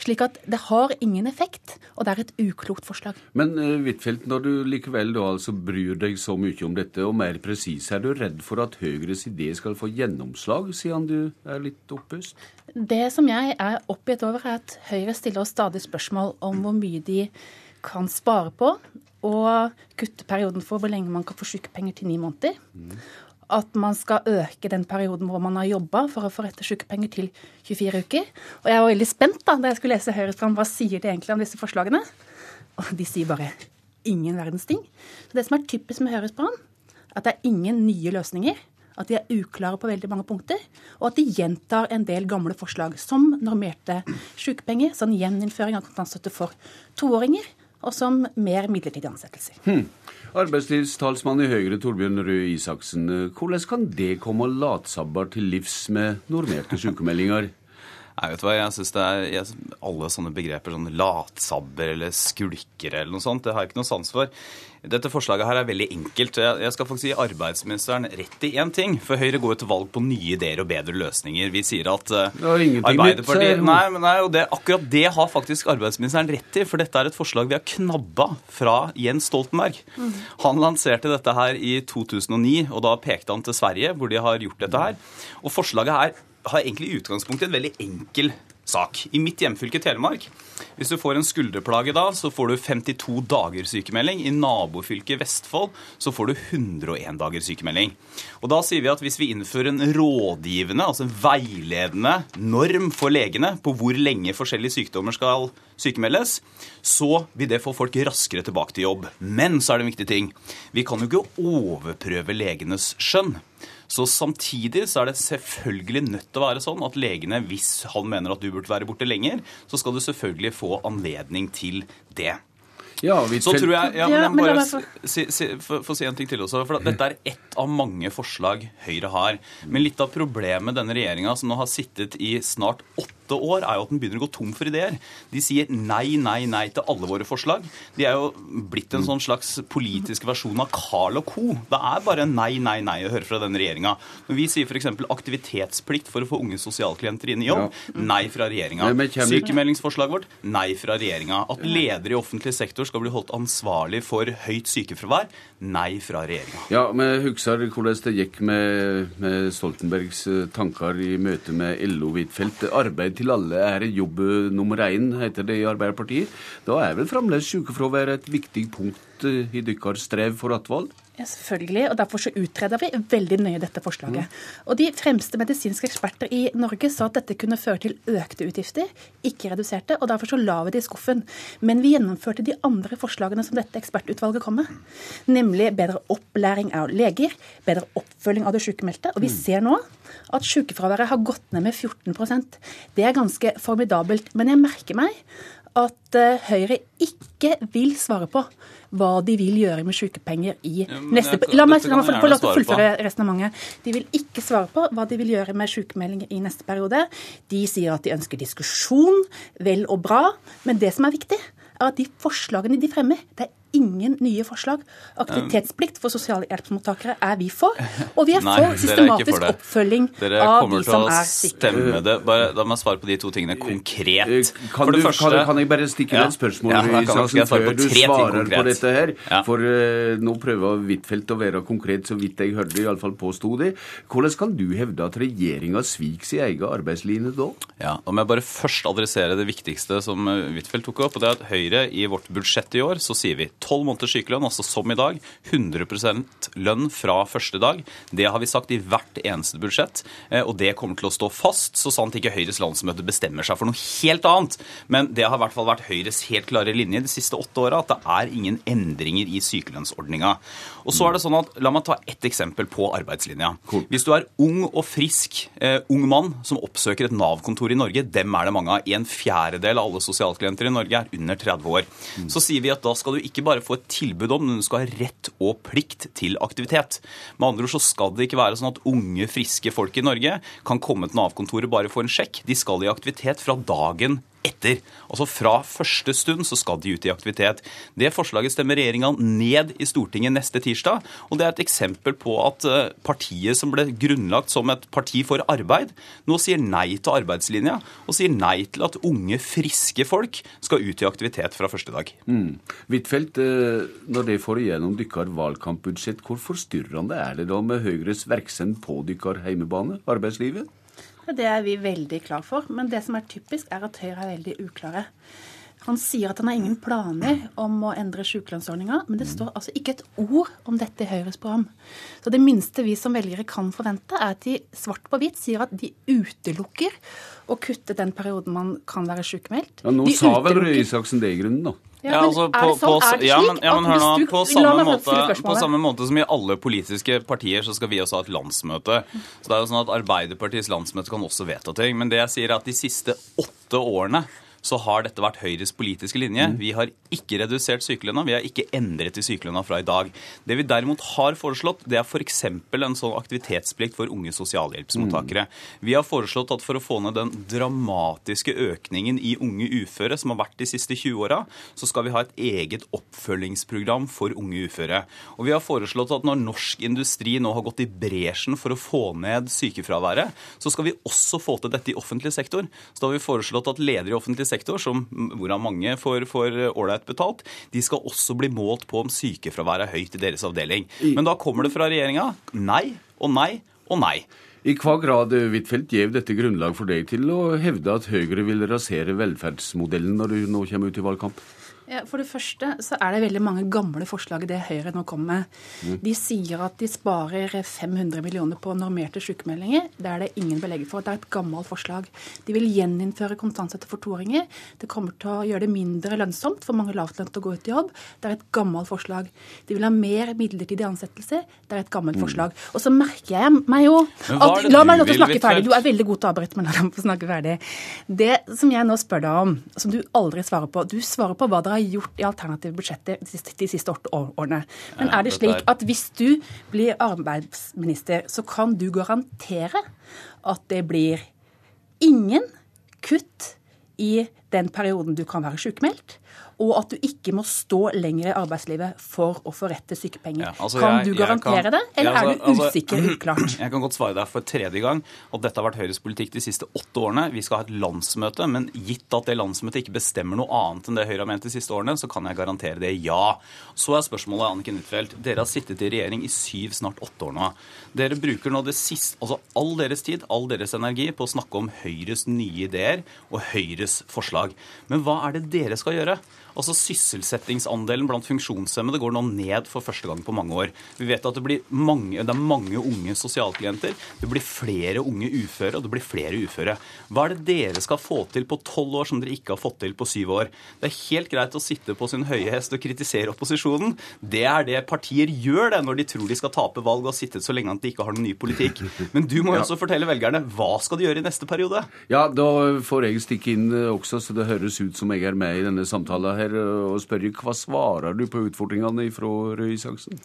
Slik at det har ingen effekt, og det er et uklokt forslag. Men uh, Huitfeldt, når du likevel da altså bryr deg så mye om dette, og mer presis, er du redd for at Høyres idé skal få gjennomslag, siden du er litt oppøst? Det som jeg er oppgitt over, er at Høyre stiller oss stadig spørsmål om hvor mye de kan spare på, og kutte perioden for hvor lenge man kan få sykepenger til ni måneder. Mm at man skal øke den perioden hvor man har jobba for å få rett til sykepenger til 24 uker. Og jeg var veldig spent da da jeg skulle lese Høyres program, Hva sier de egentlig om disse forslagene? Og de sier bare ingen verdens ting. Så det som er typisk med Høyres program, at det er ingen nye løsninger. At de er uklare på veldig mange punkter, og at de gjentar en del gamle forslag, som normerte sykepenger, sånn gjeninnføring av kontantstøtte for toåringer, og som mer midlertidige ansettelser. Hmm. Arbeidslivstalsmann i Høyre, Torbjørn Røe Isaksen. Hvordan kan det komme latsabber til livs med normerte sykemeldinger? Nei, vet hva, jeg synes det er jeg, Alle sånne begreper, sånn latsabber eller skulkere eller noe sånt, det har jeg ikke noe sans for. Dette forslaget her er veldig enkelt. Jeg skal faktisk gi arbeidsministeren rett i én ting. For Høyre går jo til valg på nye ideer og bedre løsninger. Vi sier at uh, Arbeiderpartiet Nei, nei og det, akkurat det har faktisk arbeidsministeren rett i. For dette er et forslag vi har knabba fra Jens Stoltenberg. Mm. Han lanserte dette her i 2009, og da pekte han til Sverige, hvor de har gjort dette her. Og forslaget her har egentlig i utgangspunktet en veldig enkel sak. I mitt hjemfylke Telemark, hvis du får en skulderplage da, så får du 52 dager sykemelding. I nabofylket Vestfold så får du 101 dager sykemelding. Og da sier vi at hvis vi innfører en rådgivende, altså en veiledende norm for legene på hvor lenge forskjellige sykdommer skal sykemeldes, så vil det få folk raskere tilbake til jobb. Men så er det en viktig ting. Vi kan jo ikke overprøve legenes skjønn. Så samtidig så er det selvfølgelig nødt til å være sånn at legene, hvis han mener at du burde være borte lenger, så skal du selvfølgelig få anledning til det. Ja, Så tror jeg, ja, men jeg må bare få- si, si, få få si en ting til også. for Dette er ett av mange forslag Høyre har. Men litt av problemet denne regjeringa, som nå har sittet i snart åtte år, er jo at den begynner å gå tom for ideer. De sier nei, nei, nei til alle våre forslag. De er jo blitt en sånn slags politisk versjon av Carl og co. Det er bare nei, nei, nei å høre fra denne regjeringa. Når vi sier f.eks. aktivitetsplikt for å få unge sosialklienter inn i jobb, nei fra regjeringa. Sykemeldingsforslaget vårt, nei fra regjeringa. At ledere i offentlig sektor skal bli holdt ansvarlig for høyt sykefravær, nei fra regjeringa. Ja, men husker hvordan det gikk med, med Stoltenbergs tanker i møte med LO Huitfeldt. Arbeid til alle er jobb nummer én, heter det i Arbeiderpartiet. Da er vel fremdeles sykefravær et viktig punkt eh, i deres strev for attvalg? Ja, selvfølgelig, og Derfor så utreder vi veldig nøye dette forslaget. Og De fremste medisinske eksperter i Norge sa at dette kunne føre til økte utgifter, ikke reduserte. og Derfor så la vi det i skuffen. Men vi gjennomførte de andre forslagene som dette ekspertutvalget kom med. Nemlig bedre opplæring av leger, bedre oppfølging av det sykemeldte. Og vi ser nå at sykefraværet har gått ned med 14% Det er ganske formidabelt. Men jeg merker meg at eh, Høyre ikke vil svare på hva de vil gjøre med sykepenger i ja, neste jeg- La meg, få lov til å fullføre resonnementet. De vil ikke svare på hva de vil gjøre med sykemeldinger i neste periode. De sier at de ønsker diskusjon. Vel og bra. Men det som er viktig, er at de forslagene de fremmer, det er ingen nye forslag. Aktivitetsplikt for sosialhjelpsmottakere er vi for. Og vi er Nei, for oppfølging av de som er sikre. Dere kommer til å stemme det. Bare, da må jeg svare på de to tingene konkret. Kan, du, første- kan, kan jeg bare stikke inn et spørsmål Ja, ja kan- på før du svarer på dette her? Ja. For uh, nå prøver Huitfeldt å være konkret, så vidt jeg hørte, iallfall påsto det. Hvordan skal du hevde at regjeringa sviker sin egen arbeidslinje da? Ja, Da må jeg bare først adressere det viktigste som eh, Huitfeldt tok opp. og det er at Høyre i vårt budsjett i år så sier vi 12 måneders sykelønn, altså som i dag. 100% lønn fra første dag. Det har vi sagt i hvert eneste budsjett, eh, og det kommer til å stå fast, så sant ikke Høyres landsmøte bestemmer seg for noe helt annet. Men det har i hvert fall vært Høyres helt klare linje de siste åtte åra, at det er ingen endringer i sykelønnsordninga. Og så er det sånn at, La meg ta ett eksempel på arbeidslinja. Hvis du er ung og frisk eh, ung mann som oppsøker et Nav-kontor i Norge, dem er det mange av. En fjerdedel av alle sosialklienter i Norge er under 30 år. Så sier vi at da skal du ikke bare få et tilbud om, men du skal ha rett og plikt til aktivitet. Med andre ord så skal det ikke være sånn at unge, friske folk i Norge kan komme til Nav-kontoret bare for en sjekk. De skal i aktivitet fra dagen etter. Altså Fra første stund så skal de ut i aktivitet. Det forslaget stemmer regjeringa ned i Stortinget neste tirsdag. og Det er et eksempel på at eh, partiet som ble grunnlagt som et parti for arbeid, nå sier nei til arbeidslinja og sier nei til at unge, friske folk skal ut i aktivitet fra første dag. Mm. Eh, når det får igjennom deres valgkampbudsjett, hvor forstyrrende er det da med Høyres virksomhet på deres heimebane, arbeidslivet? Det er vi veldig klar for. Men det som er typisk, er at Høyre er veldig uklare. Han sier at han har ingen planer om å endre sykelønnsordninga, men det står altså ikke et ord om dette i Høyres program. Så det minste vi som velgere kan forvente, er at de svart på hvitt sier at de utelukker å kutte den perioden man kan være sykemeldt. Ja, Nå De sa vel Røe Isaksen det i grunnen, da. Ja, men altså, er det sånn? Er ja, men, ja, men hør nå, på samme, måte, på samme måte som i alle politiske partier, så skal vi også ha et landsmøte. Så det er jo sånn at Arbeiderpartiets landsmøte kan også vedta ting. Men det jeg sier er at de siste åtte årene så har dette vært Høyres politiske linje. Mm. Vi har ikke redusert sykelønna, vi har ikke endret i sykelønna fra i dag. Det vi derimot har foreslått, det er f.eks. en sånn aktivitetsplikt for unge sosialhjelpsmottakere. Vi har foreslått at for å få ned den dramatiske økningen i unge uføre som har vært de siste 20 åra, så skal vi ha et eget oppfølgingsprogram for unge uføre. Og vi har foreslått at når norsk industri nå har gått i bresjen for å få ned sykefraværet, så skal vi også få til dette i offentlig sektor. Så da har vi foreslått at ledere i offentlig sektor, som, hvorav mange får får ålreit betalt, de skal også bli målt på om sykefraværet er høyt i deres avdeling. Men da kommer det fra regjeringa nei og nei og nei. I hva grad Huitfeldt gjev dette grunnlag for deg til å hevde at Høyre vil rasere velferdsmodellen når du nå kommer ut i valgkamp? Ja, for det første så er det veldig mange gamle forslag i det Høyre nå kommer med. Mm. De sier at de sparer 500 millioner på normerte sykemeldinger. Det er det ingen belegg for. Det er et gammelt forslag. De vil gjeninnføre kontantstøtte for toåringer. Det kommer til å gjøre det mindre lønnsomt for mange lavtlønte å gå ut i jobb. Det er et gammelt forslag. De vil ha mer midlertidige ansettelser. Det er et gammelt Mm. forslag. Og så merker jeg meg jo at La meg nå vil, snakke ferdig. Du er veldig god til å avbryte, men la meg få snakke ferdig. Det som jeg nå spør deg om, som du aldri svarer på Du svarer på hva dere har gjort i alternative budsjetter de siste, åtte årene. Men er det slik at hvis du blir arbeidsminister, så kan du garantere at det blir ingen kutt i den perioden du kan være sykemeldt? Og at du ikke må stå lenger i arbeidslivet for å få rett til sykepenger. Ja, altså kan jeg, du garantere kan, det, eller altså, er du altså, usikker altså, uklart? Jeg kan godt svare deg for tredje gang at dette har vært Høyres politikk de siste åtte årene. Vi skal ha et landsmøte, men gitt at det landsmøtet ikke bestemmer noe annet enn det Høyre har ment de siste årene, så kan jeg garantere det ja. Så er spørsmålet, Anniken Huitfeldt, dere har sittet i regjering i syv, snart åtte år nå. Dere bruker nå det siste, altså all deres tid, all deres energi på å snakke om Høyres nye ideer og Høyres forslag. Men hva er det dere skal gjøre? Altså Sysselsettingsandelen blant funksjonshemmede går nå ned for første gang på mange år. Vi vet at det, mange, det er mange unge sosialklienter. Det blir flere unge uføre, og det blir flere uføre. Hva er det dere skal få til på tolv år som dere ikke har fått til på syv år? Det er helt greit å sitte på sin høye hest og kritisere opposisjonen. Det er det partier gjør det når de tror de skal tape valg og har sittet så lenge de ikke har noen ny politikk. Men du må jo også fortelle velgerne hva skal de gjøre i neste periode? Ja, da får jeg stikke inn også, så det høres ut som jeg er med i denne samtalen her her og spørre hva svarer du på utfordringene fra Røe Isaksen?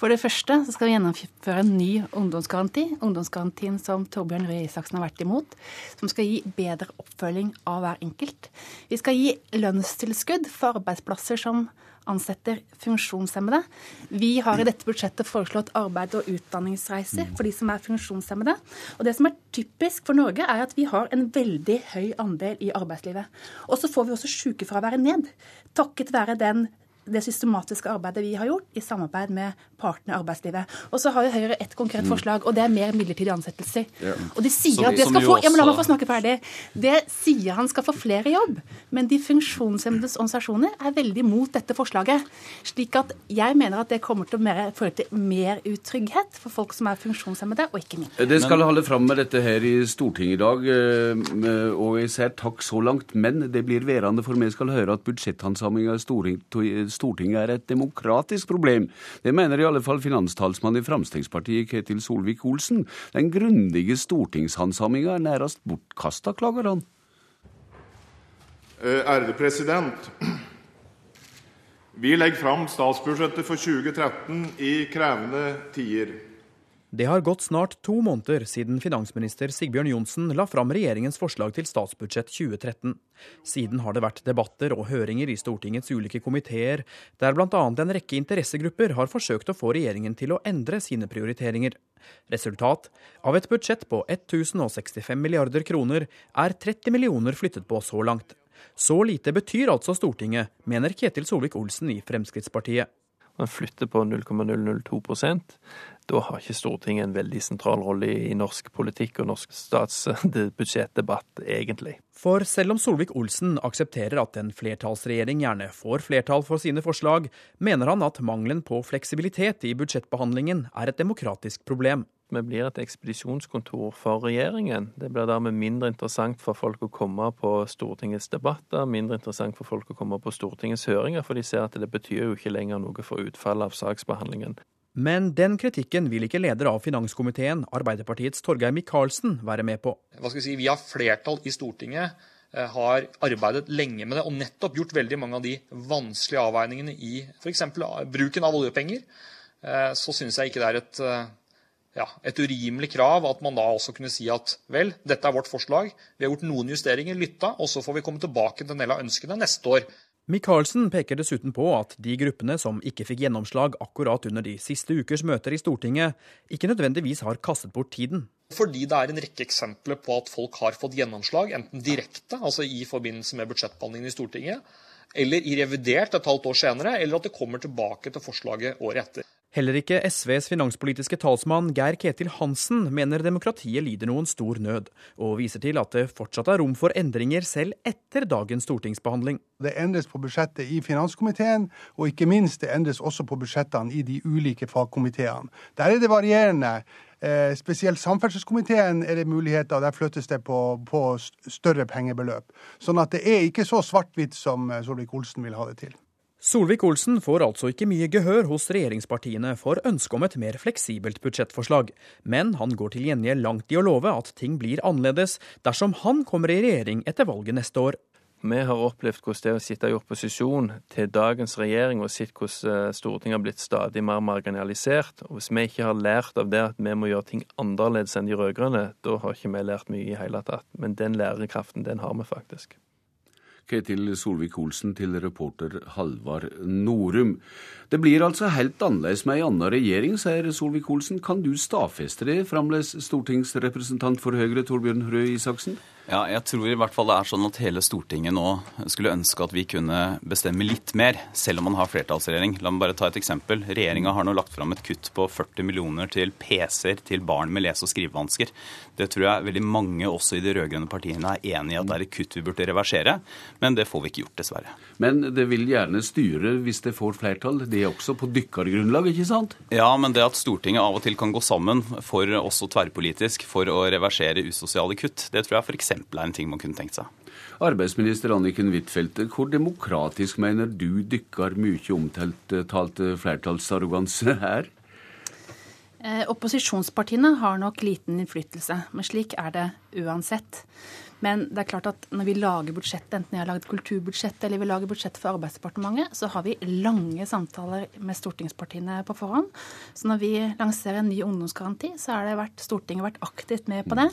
For det første så skal vi gjennomføre en ny ungdomsgaranti. Ungdomsgarantien som Torbjørn Røe Isaksen har vært imot. Som skal gi bedre oppfølging av hver enkelt. Vi skal gi lønnstilskudd for arbeidsplasser som ansetter funksjonshemmede. Vi har i dette budsjettet foreslått arbeid- og utdanningsreiser for de som er funksjonshemmede. Og det som er typisk for Norge, er at vi har en veldig høy andel i arbeidslivet. Og så får vi også sykefraværet ned, takket være den det systematiske arbeidet vi har gjort i samarbeid med partene i arbeidslivet. Og så har jo Høyre et konkret mm. forslag, og det er mer midlertidige ansettelser. Ja. Og de sier at det skal få ja, men La meg få snakke ferdig. Det sier han skal få flere jobb, men de funksjonshemmedes organisasjoner er veldig mot dette forslaget. Slik at jeg mener at det kommer til å føre til mer utrygghet for folk som er funksjonshemmede, og ikke mindre. Det skal holde fram med dette her i Stortinget i dag, eh, og jeg ser takk så langt, men det blir værende for meg skal høre at budsjetthandsaminga i Stortinget Stortinget er et demokratisk problem. Det mener i alle fall finanstalsmann i Fremskrittspartiet Ketil Solvik-Olsen. Den grundige stortingshandsaminga er nærmest bortkasta, klager han. Eh, ærede president. Vi legger fram statsbudsjettet for 2013 i krevende tider. Det har gått snart to måneder siden finansminister Sigbjørn Johnsen la fram regjeringens forslag til statsbudsjett 2013. Siden har det vært debatter og høringer i Stortingets ulike komiteer, der bl.a. en rekke interessegrupper har forsøkt å få regjeringen til å endre sine prioriteringer. Resultat av et budsjett på 1065 milliarder kroner er 30 millioner flyttet på så langt. Så lite betyr altså Stortinget, mener Ketil Solvik-Olsen i Fremskrittspartiet. Man flytter på 0,002 da har ikke Stortinget en veldig sentral rolle i norsk politikk og norsk statsbudsjettdebatt, egentlig. For selv om Solvik-Olsen aksepterer at en flertallsregjering gjerne får flertall for sine forslag, mener han at mangelen på fleksibilitet i budsjettbehandlingen er et demokratisk problem. Vi blir et ekspedisjonskontor for regjeringen. Det blir dermed mindre interessant for folk å komme på Stortingets debatter, mindre interessant for folk å komme på Stortingets høringer, for de ser at det betyr jo ikke lenger noe for utfallet av saksbehandlingen. Men den kritikken vil ikke leder av finanskomiteen, Arbeiderpartiets Torgeir Micaelsen, være med på. Hva skal Vi si, vi har flertall i Stortinget, eh, har arbeidet lenge med det og nettopp gjort veldig mange av de vanskelige avveiningene i f.eks. bruken av oljepenger. Eh, så syns jeg ikke det er et, eh, ja, et urimelig krav at man da også kunne si at vel, dette er vårt forslag, vi har gjort noen justeringer, lytta, og så får vi komme tilbake til en del av ønskene neste år. Micaelsen peker dessuten på at de gruppene som ikke fikk gjennomslag akkurat under de siste ukers møter i Stortinget, ikke nødvendigvis har kastet bort tiden. Fordi det er en rekke eksempler på at folk har fått gjennomslag, enten direkte, altså i forbindelse med budsjettbehandlingen i Stortinget, eller i revidert et halvt år senere, eller at det kommer tilbake til forslaget året etter. Heller ikke SVs finanspolitiske talsmann Geir Ketil Hansen mener demokratiet lider noen stor nød, og viser til at det fortsatt er rom for endringer selv etter dagens stortingsbehandling. Det endres på budsjettet i finanskomiteen, og ikke minst det endres også på budsjettene i de ulike fagkomiteene. Der er det varierende. Eh, spesielt samferdselskomiteen er det muligheter, der flyttes det på, på større pengebeløp. Sånn at det er ikke så svart-hvitt som eh, Solvik-Olsen vil ha det til. Solvik-Olsen får altså ikke mye gehør hos regjeringspartiene for ønsket om et mer fleksibelt budsjettforslag, men han går til gjengjeld langt i å love at ting blir annerledes dersom han kommer i regjering etter valget neste år. Vi har opplevd hvordan det å sitte i opposisjon til dagens regjering og sett hvordan eh, Stortinget har blitt stadig mer marginalisert. Og Hvis vi ikke har lært av det at vi må gjøre ting annerledes enn de rød-grønne, da har ikke vi lært mye i hele tatt. Men den lærekraften, den har vi faktisk. Ketil Solvik-Olsen til reporter Halvard Norum. Det blir altså helt annerledes med ei anna regjering, sier Solvik-Olsen. Kan du stadfeste det, fremdeles stortingsrepresentant for Høyre Torbjørn Røe Isaksen? Ja, jeg tror i hvert fall det er sånn at hele Stortinget nå skulle ønske at vi kunne bestemme litt mer, selv om man har flertallsregjering. La meg bare ta et eksempel. Regjeringa har nå lagt fram et kutt på 40 millioner til PC-er til barn med lese- og skrivevansker. Det tror jeg veldig mange også i de rød-grønne partiene er enig i at det er et kutt vi burde reversere, men det får vi ikke gjort, dessverre. Men det vil gjerne styre hvis det får flertall, det er også på dykkergrunnlag, ikke sant? Ja, men det at Stortinget av og til kan gå sammen for også tverrpolitisk for å reversere usosiale kutt, det tror jeg f.eks en ting man kunne tenkt seg. Arbeidsminister Anniken Huitfeldt, hvor demokratisk mener du dykkar mye omtalt flertallsarroganse er? Eh, opposisjonspartiene har nok liten innflytelse, men slik er det uansett. Men det er klart at når vi lager budsjett, enten jeg har laget kulturbudsjett eller vi lager budsjett for Arbeidsdepartementet, så har vi lange samtaler med stortingspartiene på forhånd. Så når vi lanserer en ny ungdomsgaranti, så har det vært, Stortinget vært aktivt med på det.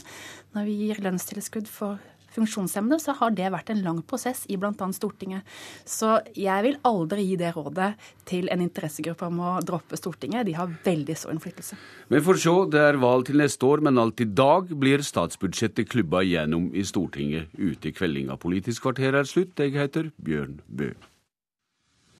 Når vi gir lønnstilskudd for funksjonshemmede, så har det vært en lang prosess i bl.a. Stortinget. Så jeg vil aldri gi det rådet til en interessegruppe om å droppe Stortinget. De har veldig stor innflytelse. Vi får se, det er valg til neste år, men alt i dag blir statsbudsjettet klubba igjennom i Stortinget. Ute i kveldinga Politisk kvarter er slutt. Jeg heter Bjørn Bø.